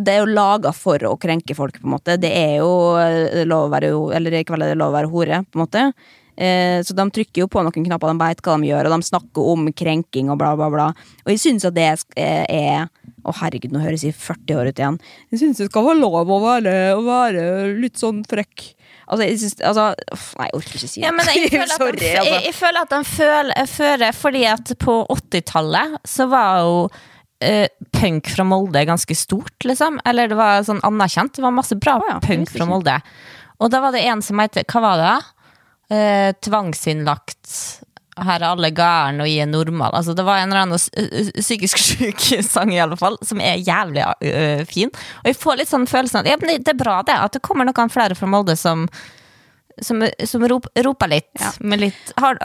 det er jo laga for å krenke folk, på en måte. Det er jo eh, lov å være, eller i kveld er det lov å være hore, på en måte. Eh, Så de trykker jo på noen knapper, de veit hva de gjør, og de snakker om krenking og bla, bla, bla. Og jeg syns at det er- Å, herregud, nå høres jeg 40 år ut igjen. Jeg syns det skal være lov å være, å være litt sånn frekk. Altså, jeg syns Altså, nei, jeg orker ikke si det. Ja, men jeg føler at Sorry, de, jeg, altså. jeg føler at de føler, fører Fordi at på 80-tallet så var jo eh, punk fra Molde er ganske stort, liksom. Eller det var sånn anerkjent. Det var masse bra oh, ja, punk fra Molde. Og da var det en som het Hva var det? Eh, tvangsinnlagt. Her er alle gærne og jeg er normal. Altså, det var en eller annen ø- psykisk syk sang, i alle fall, som er jævlig ø, fin. Og jeg får litt sånn følelsen at ja, det- det er bra, det. At det kommer noen flere fra Molde som som, som rop, roper litt, Ja. med litt har,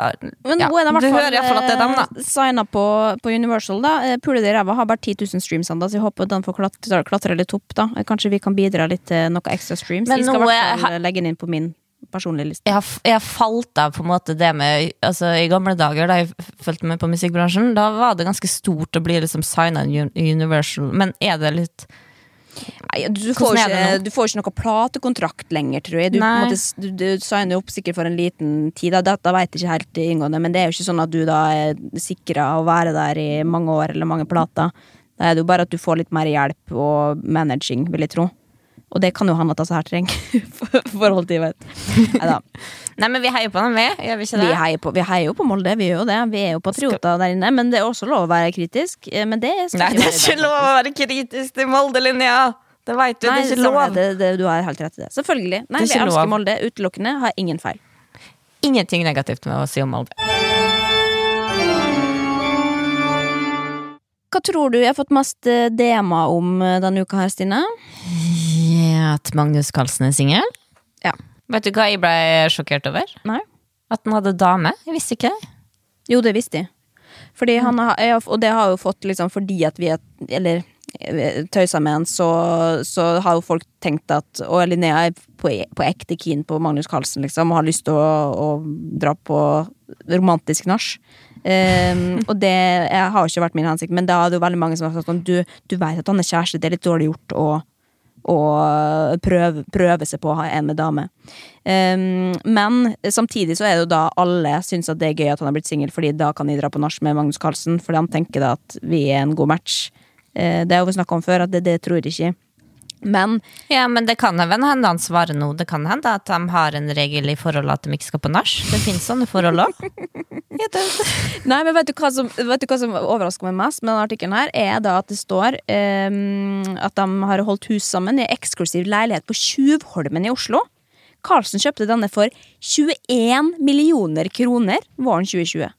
Men ja, nå er det i hvert fall at det er dem, da. eh, signa på, på Universal. da Pulet Pule det i ræva har bare 10 000 streams ennå, så jeg håper den får klatre, klatre litt opp. da Eh, Kanskje vi kan bidra litt til noe ekstra streams. Men jeg skal i hvert er- fall legge den inn på min personlige liste. jeg har, jeg har falt av på en måte det med altså, I gamle dager, da jeg fulgte med på musikkbransjen, da var det ganske stort å bli liksom signa i Universal. Men er det litt Nei, du, får ikke, du får ikke noe platekontrakt lenger, tror jeg. Du, måte, du, du signer opp sikkert for en liten tid. Da. Dette vet jeg ikke helt inngående, men det er jo ikke sånn at du da er sikra å være der i mange år eller mange plater. Da er det jo bare at du får litt mer hjelp og managing, vil jeg tro. Og det kan jo han at disse her trenger. forhold til, vet Neida. Nei, men vi heier på dem, vi. Gjør vi ikke det? Vi heier, på, vi heier jo på Molde, vi gjør jo det. Vi er jo patrioter der inne. Men det er også lov å være kritisk. Eh, Men det skal Nei, det er ikke lov å være kritisk til Molde-linja! Det veit du, Nei, det er ikke lov. det. Det, du har helt rett i det. Selvfølgelig. Nei, Det vi elsker lov. Molde utelukkende. Har ingen feil. Ingenting negativt med å si om Molde. Hva tror du jeg har fått mest eh, DM-er om eh, denne uka her, Stine? At Magnus Carlsen er singel? Ja. Vet du hva jeg ble sjokkert over? Nei? At han hadde dame. Jeg visste ikke det. Jo, det visste jeg. Fordi han har, og det har jo fått liksom fordi at vi er Eller tøysa med han, så, så har jo folk tenkt at Og Linnea er på, på ekte keen på Magnus Carlsen, liksom, og har lyst til å, å dra på romantisk nach. Um, og det jeg har jo ikke vært min hensikt, men da er det jo veldig mange som har sagt sånn Du, du vet at han er kjæreste, det er litt dårlig gjort å, å prøve, prøve seg på å ha en med dame. Um, men samtidig så er det jo da alle syns at det er gøy at han har blitt singel, fordi da kan de dra på nach med Magnus Carlsen, fordi han tenker da at vi er en god match. Uh, det har vi snakka om før, at det, det tror jeg ikke. Men Ja, men det kan hende han svarer nå. Det kan hende at de har en regel i forholdet at de ikke skal på nach. Det finnes sånne forhold òg. Nei, men vet du, hva som, vet du hva som overrasker meg mest med denne artikkelen her, er da at det står um, at de har holdt hus sammen i eksklusiv leilighet på Tjuvholmen i Oslo. Carlsen kjøpte denne for 21 millioner kroner våren 2020.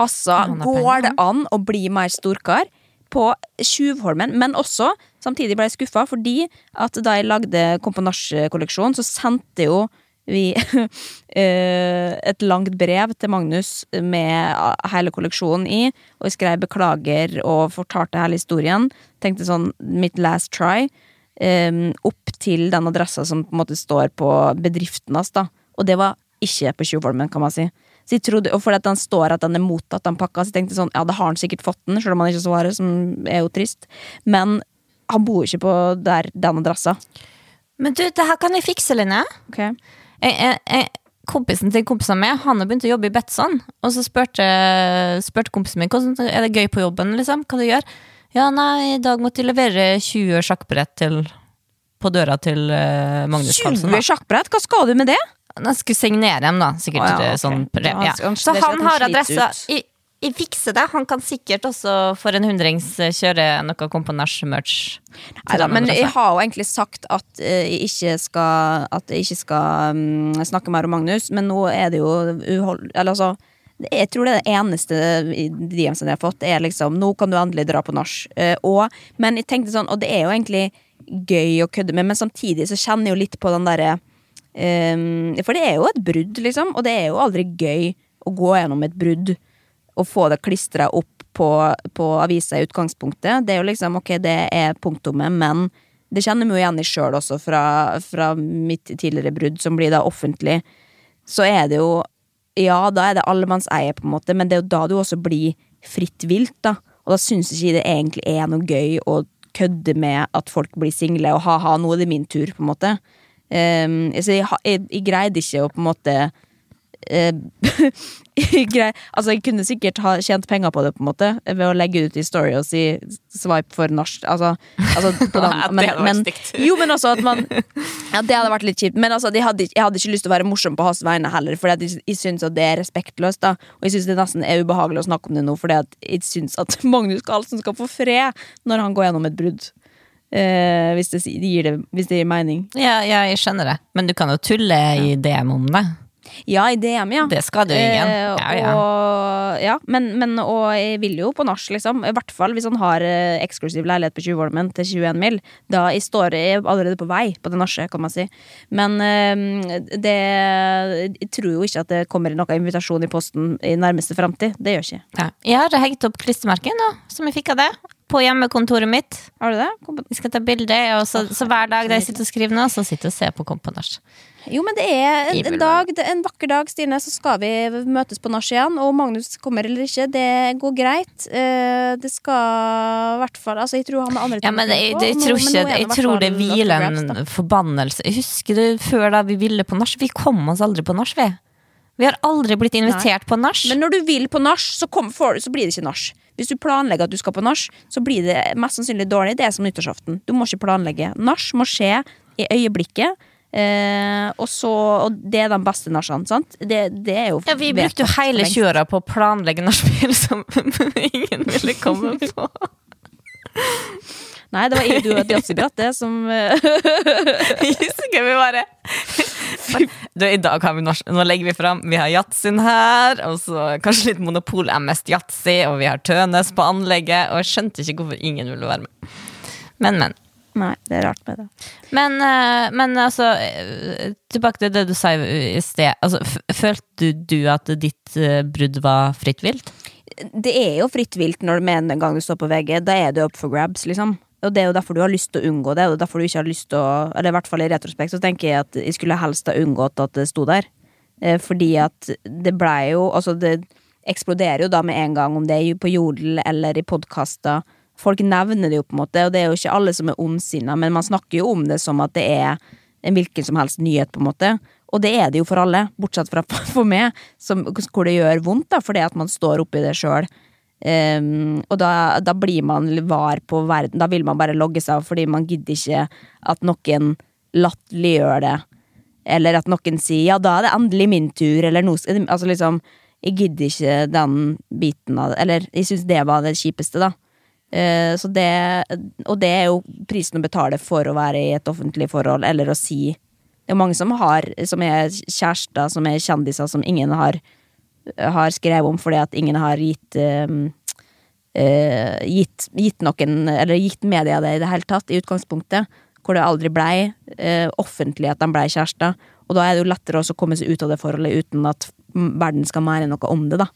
Altså, går det an å bli mer storkar på Tjuvholmen? Men også, samtidig ble jeg skuffa, fordi at da jeg lagde Komponasje-kolleksjonen, så sendte jo vi eh, et langt brev til Magnus med hele kolleksjonen i, og jeg skrev beklager og fortalte hele historien. Tenkte sånn mitt last try. eh, opp til den adressa som på en måte står på bedriften hans, da. Og det var ikke på Tjuvholmen, kan man si. Så jeg trodde, og fordi den står at den er mottatt, den pakka, så jeg tenkte sånn, ja, da har han sikkert fått den, selv om han ikke svarer, som er jo trist. Men han bor ikke på der, den adressa. Men du, det her kan jeg fikse, Linné. Okay. Jeg, jeg, jeg, kompisen til kompisen min Han har begynt å jobbe i Betson. Og så spurte, spurte kompisen min hvordan er det gøy på jobben. liksom, hva du gjør Ja, nei, i dag måtte jeg levere 20 sjakkbrett til, på døra til uh, Magnus Carlsen. 20 da. sjakkbrett, hva skal du med det? Han skulle signere dem, da. Sikkert oh, ja, okay. sånn Ja, Så han har adressa. ut. Jeg, fikser det. Han kan sikkert også for en hundrings eh, kjøre noe Komponasj-merch. til men jeg har jo egentlig sagt at eh, jeg ikke skal At jeg ikke skal um, snakke mer om Magnus, men nå er det jo uhold... Eller altså jeg tror det er det eneste DM-en jeg har fått, er liksom 'nå kan du endelig dra på nach'. Uh, men jeg tenkte sånn, og det er jo egentlig gøy å kødde med, men samtidig så kjenner jeg jo litt på den derre um, For det er jo et brudd, liksom, og det er jo aldri gøy å gå gjennom et brudd og få det klistra opp på, på avisa i utgangspunktet. Det er jo liksom, ok, det er punktummet, men det kjenner vi jo igjen i sjøl også fra, fra mitt tidligere brudd, som blir da offentlig. Så er det jo Ja, da er det allemannseie, på en måte, men det er jo da du også blir fritt vilt, da. Og da syns ikke det egentlig er noe gøy å kødde med at folk blir single, og ha-ha, nå er det min tur, på en måte. Um, så jeg, jeg, jeg greide ikke å på en måte altså Jeg kunne sikkert ha tjent penger på det, på en måte ved å legge ut i story og si 'swipe for nach'. Altså, altså Det men, vært men, jo, men også at man Ja, det hadde vært litt kjipt. Men altså, hadde, jeg hadde ikke lyst til å være morsom på hans vegne heller, for jeg, jeg syns at det er respektløst. da Og jeg syns det nesten er ubehagelig å snakke om det nå, at jeg syns at Magnus Carlsen skal få fred når han går gjennom et brudd. Eh, hvis, det, si- gir det, hvis det gir mening. Ja, ja, jeg skjønner det. Men du kan jo tulle i DM om det. Ja, i DM, ja. Det skal du ingen. Eh, Ja, ja. Og, ja men, men, og jeg vil jo på nach, liksom. I hvert fall hvis han har eh, eksklusiv leilighet på Tjuvholmen til 21 mil. Da jeg står jeg allerede på vei på det nachet, kan man si. Men eh, det Jeg tror jo ikke at det kommer noen invitasjon i posten i nærmeste framtid. Det gjør ikke. Ja. Jeg har hengt opp klistremerket nå, som jeg fikk av det. På hjemmekontoret mitt. Har du det? Vi skal ta bilde, og så, så hver dag da jeg sitter og skriver nå, så sitter jeg og ser på Komponasj. Jo, men det er en, dag, en vakker dag, Stine, så skal vi møtes på nach igjen. Og Magnus kommer eller ikke, det går greit. Eh, det skal i hvert fall Altså, jeg tror han har andre Ja, men jeg, jeg, men tror men ikke, i jeg tror det hviler en forbannelse. Jeg husker du før da vi ville på nach? Vi kom oss aldri på nach, vi. Vi har aldri blitt invitert på nach. Men når du vil på nach, så, så blir det ikke nach. Hvis du planlegger at du skal på nach, så blir det mest sannsynlig dårlig. Det er som nyttårsaften. Du må ikke planlegge. Nach må skje i øyeblikket. Eh, og så Og det er de beste nachene, sant? Det, det er jo ja, vi brukte jo hele. 20-åra på å planlegge nachspiel som ingen ville komme på. Nei, det var jeg, du og et yatzybrett, det som eh, Skal vi bare du, I dag har vi norsk Nå legger vi fram Vi har yatzyen her, og så kanskje litt Monopol er mest yatzy, og vi har Tønes på anlegget, og jeg skjønte ikke hvorfor ingen ville være med. Men, men. Nei, det er rart med det. Men, eh, men altså eh, Tilbake til det du sa i sted. Altså, følte du at ditt eh, brudd var fritt vilt? det er jo fritt vilt når med en gang du står på VG. Da er det up for grabs, liksom. Og det er jo derfor du har lyst til å unngå det. Og derfor du ikke har lyst til å Eller i hvert fall i retrospekt så tenker jeg at jeg skulle helst ha unngått at det sto der. Fordi at det blei jo Altså, det eksploderer jo da med en gang, om det er på Jodel eller i podkaster. Folk nevner det jo, på en måte, og det er jo ikke alle som er ondsinna, men man snakker jo om det som at det er en hvilken som helst nyhet, på en måte. Og det er det jo for alle, bortsett fra for meg, som, hvor det gjør vondt, da, fordi at man står oppi det sjøl. Um, og da, da, blir man var på verden. Da vil man bare logge seg av, fordi man gidder ikke at noen latterliggjør det. Eller at noen sier 'ja, da er det endelig min tur', eller noe Altså liksom Jeg gidder ikke den biten av det. Eller jeg syns det var det kjipeste, da. Uh, så det Og det er jo prisen å betale for å være i et offentlig forhold, eller å si Det er mange som har Som er kjærester, som er kjendiser, som ingen har har skrevet om fordi at ingen har gitt um, uh, gitt, gitt, noen Eller gitt media det i det hele tatt, i utgangspunktet. Hvor det aldri blei uh, offentlig at de blei kjærester. Og da er det jo lettere å komme seg ut av det forholdet uten at verden skal mene noe om det, da.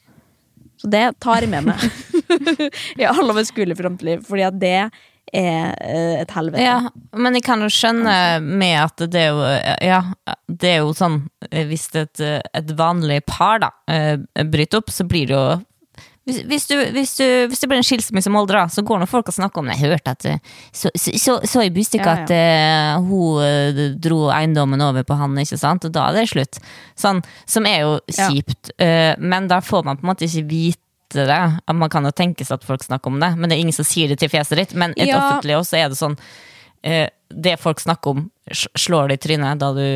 Så det tar jeg med meg i alle overskuelig skolefrontliv, fordi at det er et helvete. Ja, men jeg kan jo skjønne med at det er jo Ja, det er jo sånn Hvis et, et vanlig par da bryter opp, så blir det jo hvis, hvis, du, hvis, du, hvis, det blir en skilsmisse med Oldra, så går nå folk og snakker om det. Jeg hørte at Så, så, så, så i Bustika ja, ja. at uh, hun dro eiendommen over på han, ikke sant? Og da er det slutt. Sånn, som er jo kjipt. Ja. Uh, men da får man på en måte ikke vite det. Man kan jo tenke seg at folk snakker om det, men det er ingen som sier det til fjeset ditt. Men et ja. offentlig også er det sånn eh, Det folk snakker om, slår det i trynet da du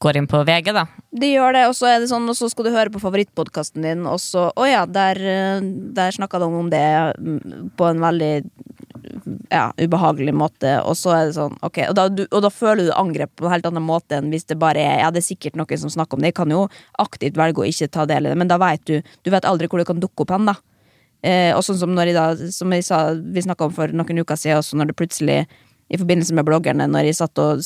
går inn på VG, da. De gjør det, og så er det sånn, og så skal du høre på favorittpodkasten din, og så Å ja, der, der snakka de om det mm, på en veldig ja, ubehagelig måte, og så er det sånn, ok, og da, du, og da føler du angrep på en helt annen måte enn hvis det bare er Ja, det er sikkert noen som snakker om det, jeg kan jo aktivt velge å ikke ta del i det, men da vet du Du vet aldri hvor det kan dukke opp hen, da. Eh, og sånn som når jeg da, som jeg sa, vi snakka om for noen uker siden også, når det plutselig i forbindelse med bloggerne når jeg satt og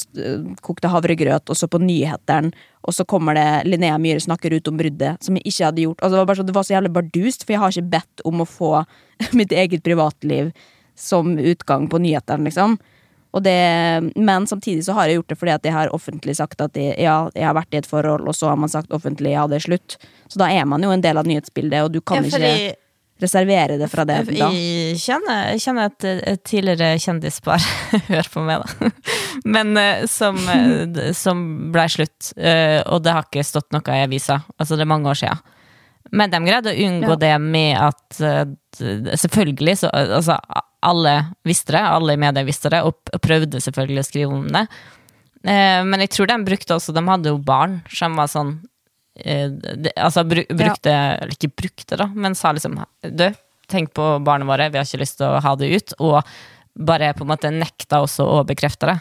kokte havregrøt, og så på nyhetene, og så kommer det Linnea Myhre snakker ut om bruddet, som jeg ikke hadde gjort. Altså, det, var så, det var så jævlig bardust, for jeg har ikke bedt om å få mitt eget privatliv som utgang på nyhetene, liksom. Det, men samtidig så har jeg gjort det fordi at jeg har offentlig sagt at jeg, ja, jeg har vært i et forhold, og så har man sagt offentlig ja, det er slutt. Så da er man jo en del av nyhetsbildet, og du kan ja, fordi... ikke reservere det fra det da? Jeg kjenner, jeg kjenner et, et, tidligere kjendispar Hør på meg, da. Men uh, som, uh, som blei slutt. Uh, og det har ikke stått noe i avisa. Altså, det er mange år sia. Men de greide å unngå ja. det med at Selvfølgelig, så altså, alle visste det, alle i media visste det, og prøvde selvfølgelig å skrive om det. men jeg tror de brukte også De hadde jo barn som var sånn eh, Altså brukte Eller ikke brukte, da, men sa liksom Du, tenk på barna våre, vi har ikke lyst til å ha det ut. Og bare på en måte nekta også å bekrefte det.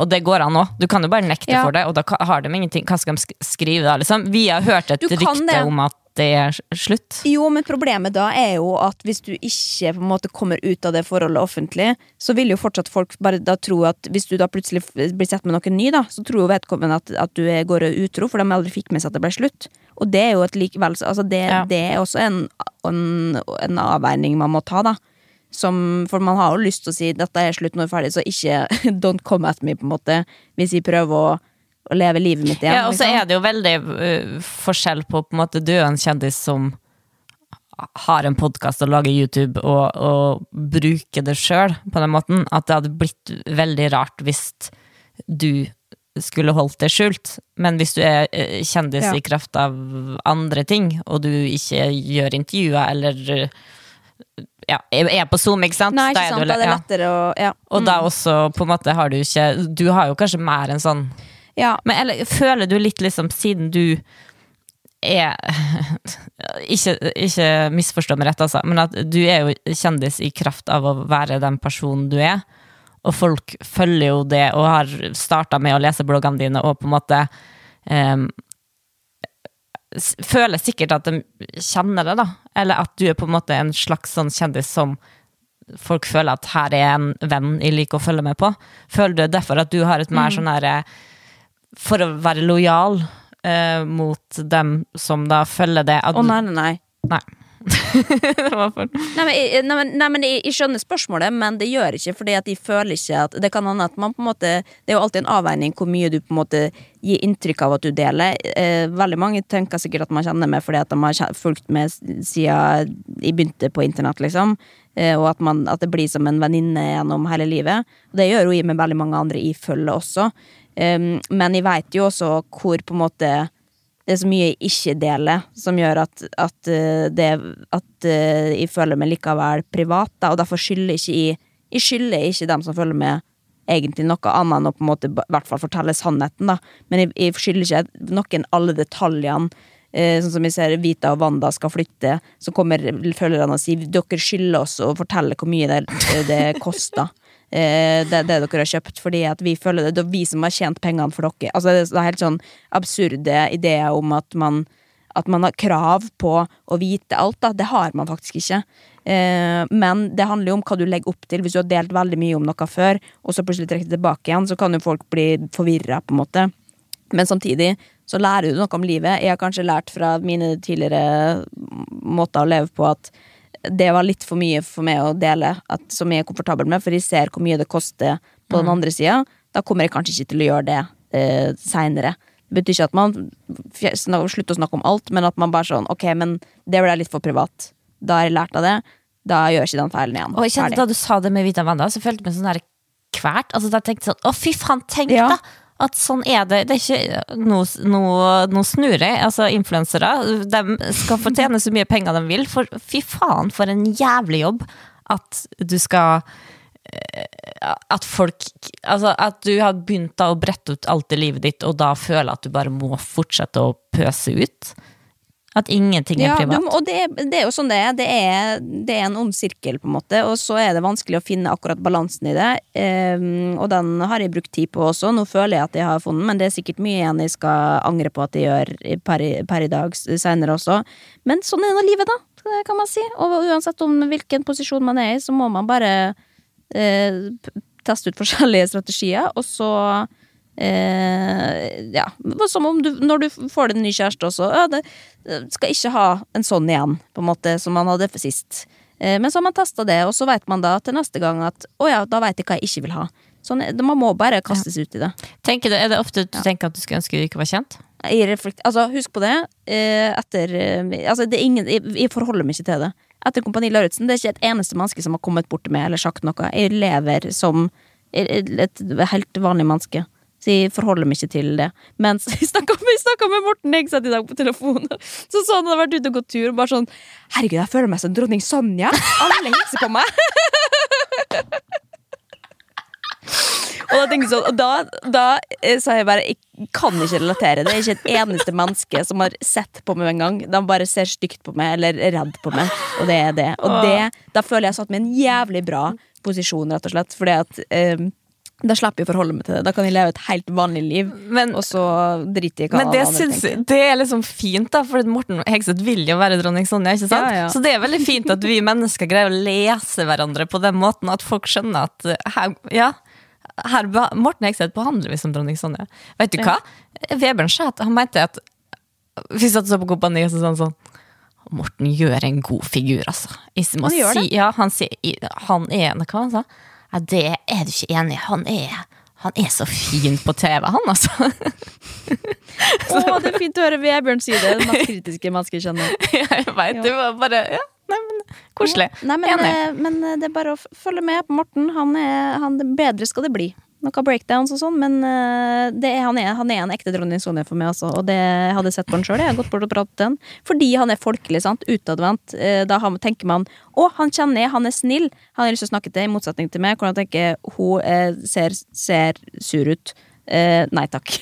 Og det går an òg. Du kan jo bare nekte ja. for det, og da har de ingenting. Hva skal de skrive da, liksom? Vi har hørt et rykte om at det er slutt. Jo, men problemet da er jo at hvis du ikke på en måte kommer ut av det forholdet offentlig, så vil jo fortsatt folk bare da tro at hvis du da plutselig blir sett med noen ny, da, så tror jo vedkommende at, at du går utro, for de aldri fikk med seg at det ble slutt. Og det er jo et likevel altså det, ja. det er også en, en, en, avveining man må ta, da. Som, for man har jo lyst til å si 'dette er slutt, nå er ferdig', så ikke 'don't come at me', på en måte, hvis jeg prøver å å leve livet mitt igjen. Ja, og så liksom. er det jo veldig uh, forskjell på på en måte du er en kjendis som har en podkast og lager YouTube og, og bruker det sjøl på den måten, at det hadde blitt veldig rart hvis du skulle holdt det skjult. Men hvis du er uh, kjendis ja. i kraft av andre ting, og du ikke gjør intervjuer eller ja, er på Zoom, ikke sant? Nei, ikke sant, da er det, lettere å ja. Og da mm. også, på en måte, har du ikke Du har jo kanskje mer en sånn ja. Men eller, føler du litt liksom, siden du er ikke, ikke misforstå meg rett, altså, men at du er jo kjendis i kraft av å være den personen du er. Og folk følger jo det, og har starta med å lese bloggene dine og på en måte um, Føler sikkert at de kjenner det, da. Eller at du er på en måte en slags sånn kjendis som folk føler at her er en venn jeg liker å følge med på. Føler du derfor at du har et mer mm. sånn herre for å være lojal eh, mot dem som da følger det. At, Å nei, nei, nei. Nei. det var for Nei, men, jeg- nei, men, nei, men jeg, jeg skjønner spørsmålet, men det gjør ikke fordi at de føler ikke at Det kan hende at man på en måte Det er jo alltid en avveining hvor mye du på en måte gir inntrykk av at du deler. Eh, veldig mange tenker sikkert at man kjenner meg fordi at de har fulgt med siden jeg begynte på internett, liksom. Eh, og at, man, at det blir som en venninne gjennom hele livet. Og det gjør jo jeg med veldig mange andre jeg følger også. Um, men jeg veit jo også hvor på en måte det er så mye jeg ikke deler, som gjør at, at, eh, det, at eh, jeg føler meg likevel privat, da, og derfor skylder ikke jeg Jeg skylder ikke dem som følger med, egentlig noe annet enn å på en måte hvert fall fortelle sannheten, da. Men jeg, jeg skylder ikke noen alle detaljene. Eh, sånn som vi ser Vita og Wanda skal flytte, så kommer følgerne og sier dere skylder oss å fortelle hvor mye det, det koster. Eh, det, det dere har kjøpt, fordi at vi føler det, det er vi som har tjent pengene for dere. Altså, det, er helt sånn absurde ideer om at man, at man har krav på å vite alt. Da. Det har man faktisk ikke. Eh, men det handler jo om hva du legger opp til. Hvis du har delt veldig mye om noe før, og så plutselig trekker det tilbake igjen, så kan jo folk bli forvirra, på en måte. Men samtidig så lærer du noe om livet. Jeg har kanskje lært fra mine tidligere måter å leve på at det var litt for mye for meg å dele, at, som jeg er komfortabel med, for jeg ser hvor mye det koster på den andre sida. Da kommer jeg kanskje ikke til å gjøre det eh, seinere. Det betyr ikke at man slutter å snakke om alt, men at man bare sånn Ok, men det ble litt for privat. Da har jeg lært av det. Da gjør jeg ikke den feilen igjen. Og jeg kjente. Da du sa det med Vita Wanda, så følte jeg meg sånn der kvært. Altså, da tenkte jeg sånn, Å, fy faen, tenk Ja. da! At sånn er det. Det er ikke noe, noe, noe snurre. Altså, influensere de skal få tjene så mye penger de vil. For fy faen, for en jævlig jobb at du skal eh, At folk Altså, at du har begynt å brette ut alt i livet ditt, og da føler at du bare må fortsette å pøse ut. At ingenting er Ja, privat. og det, det er jo sånn det er. Det, er. det er en ond sirkel, på en måte, og så er det vanskelig å finne akkurat balansen i det. Um, og den har jeg brukt tid på også. Nå føler jeg at jeg har funnet, men det er sikkert mye igjen jeg skal angre på at jeg gjør per, per i dag seinere også. Men sånn er nå livet, da, kan man si. Og uansett om hvilken posisjon man er i, så må man bare uh, teste ut forskjellige strategier, og så Eh, ja, som om du, når du får deg en ny kjæreste også. Ja, det, skal ikke ha en sånn igjen, på en måte, som man hadde for sist. Eh, men så har man testa det, og så vet man da til neste gang at å ja, da veit jeg hva jeg ikke vil ha. Sånn, man må bare kastes ut i det. Tenker du, er det ofte du tenker at du skulle ønske du ikke var kjent? Reflekt, altså, husk på det. Eh, etter eh, Altså, det er ingen jeg, jeg forholder meg ikke til det. Etter Kompani Lauritzen, det er ikke et eneste menneske som har kommet bort med eller sagt noe. Jeg lever som et, et helt vanlig menneske. Så jeg forholder meg ikke til det. Mens vi snakka med Morten Hegseth i dag på telefonen. Så sa han hadde vært ute og gått tur og bare sånn Herregud, jeg føler meg som dronning Sonja. Alle hilser på meg. Og da tenkte jeg sånn, og da, da eh, sa jeg bare Jeg kan ikke relatere. Det er ikke et eneste menneske som har sett på meg en gang. De bare ser stygt på meg eller er redd på meg, og det er det. Og det, da føler jeg satt meg i en jævlig bra posisjon, rett og slett. Fordi at eh, da slipper jeg å forholde meg til det. Da kan jeg leve et helt vanlig liv, Men- og så driter jeg hva Men det, andre syns, tenker. det er liksom fint, da, for Morten Hegseth vil jo være dronning Sonja. ikke sant? Ja, ja. Så det er veldig fint at vi mennesker greier å lese hverandre på den måten at folk skjønner at eh, her, ja, her, Morten Hegseth behandler vi som dronning Sonja. Vet du hva? Vebjørn sa at han mente at Vi satt så på Kompani, og så sa han sånn Morten gjør en god figur, altså. Han si, ja, han, si, han er Hva han sa? Ja, det er du ikke enig i. Han er, han er så fin på TV, han, altså. Å, det er fint å høre Vebjørn si det. Det mest kritiske mennesket jeg kjenner. Jeg veit, det var bare ja, nei, men, Koselig. Nei, men, Enig. eh, men eh, det er bare å følge med på Morten. Han er, han, bedre skal det bli. Noen breakdowns og sånn, men eh, det er, han, er, han er en ekte dronning Sonja for meg, altså. Og det jeg hadde sett på han sjøl. Jeg har gått bort og pratet til han. Fordi han er folkelig, sant. Utadvendt. Eh, Da tenker man å, han kjenner jeg, han er snill. Han har lyst til å snakke til, i motsetning til meg, hvor han tenker hun eh, ser, ser sur ut. Eh, nei takk.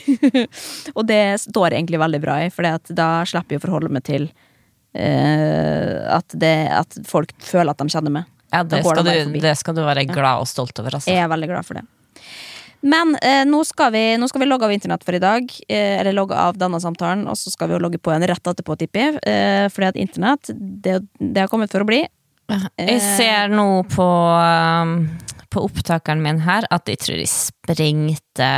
og det står jeg egentlig veldig bra i, for da slipper jeg å forholde meg til eh, at, det, at folk føler at de kjenner meg. Ja, det skal, du, det skal du være glad og stolt over, altså. Jeg er veldig glad for det. Men eh, nå, skal vi, nå skal vi logge av internett for i dag. Eh, eller logge av denne samtalen, og så skal vi jo logge på en rett etterpå, tipper jeg. Eh, fordi at internett, det, det har kommet for å bli. Jeg ser nå på, um, på opptakeren min her at jeg tror jeg sprengte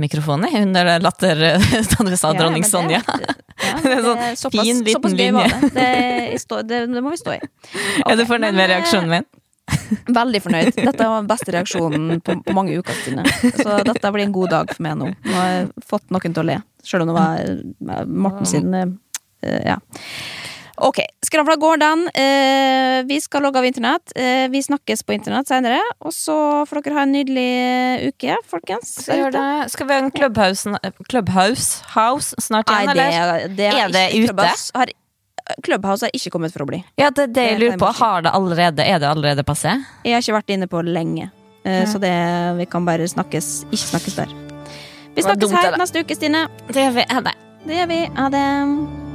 mikrofonen under latter da du sa Ja, dronning det- Sonja. Ja, Det er sånn såpass, fin, liten linje. Det. Det, det, må vi stå i. er du fornøyd med eh, reaksjonen min? Veldig fornøyd. Dette var den beste reaksjonen på, på mange uker siden. Så dette blir en god dag for meg nå. Nå har jeg fått noen til å le. Selv om det var eh, Morten sin eh, Ja. Ok, skravla går den. Uh, vi skal logge av internett. Uh, vi snakkes på internett senere. Og så får dere ha en nydelig uke, folkens. Skal, det. Skal vi ha en Clubhouse, Clubhouse House snart Nei, igjen, det, eller? det Er det ikke- ute? Clubhouse har, Clubhouse har ikke kommet for å bli. Ja, det er det jeg lurer på. Har det allerede, er det allerede passé? Jeg har ikke vært inne på lenge. Eh, Så det, vi kan bare snakkes Ikke snakkes der. Vi snakkes dumt, her neste uke, Stine. Det gjør vi. Ha det. Det gjør vi. Ha det.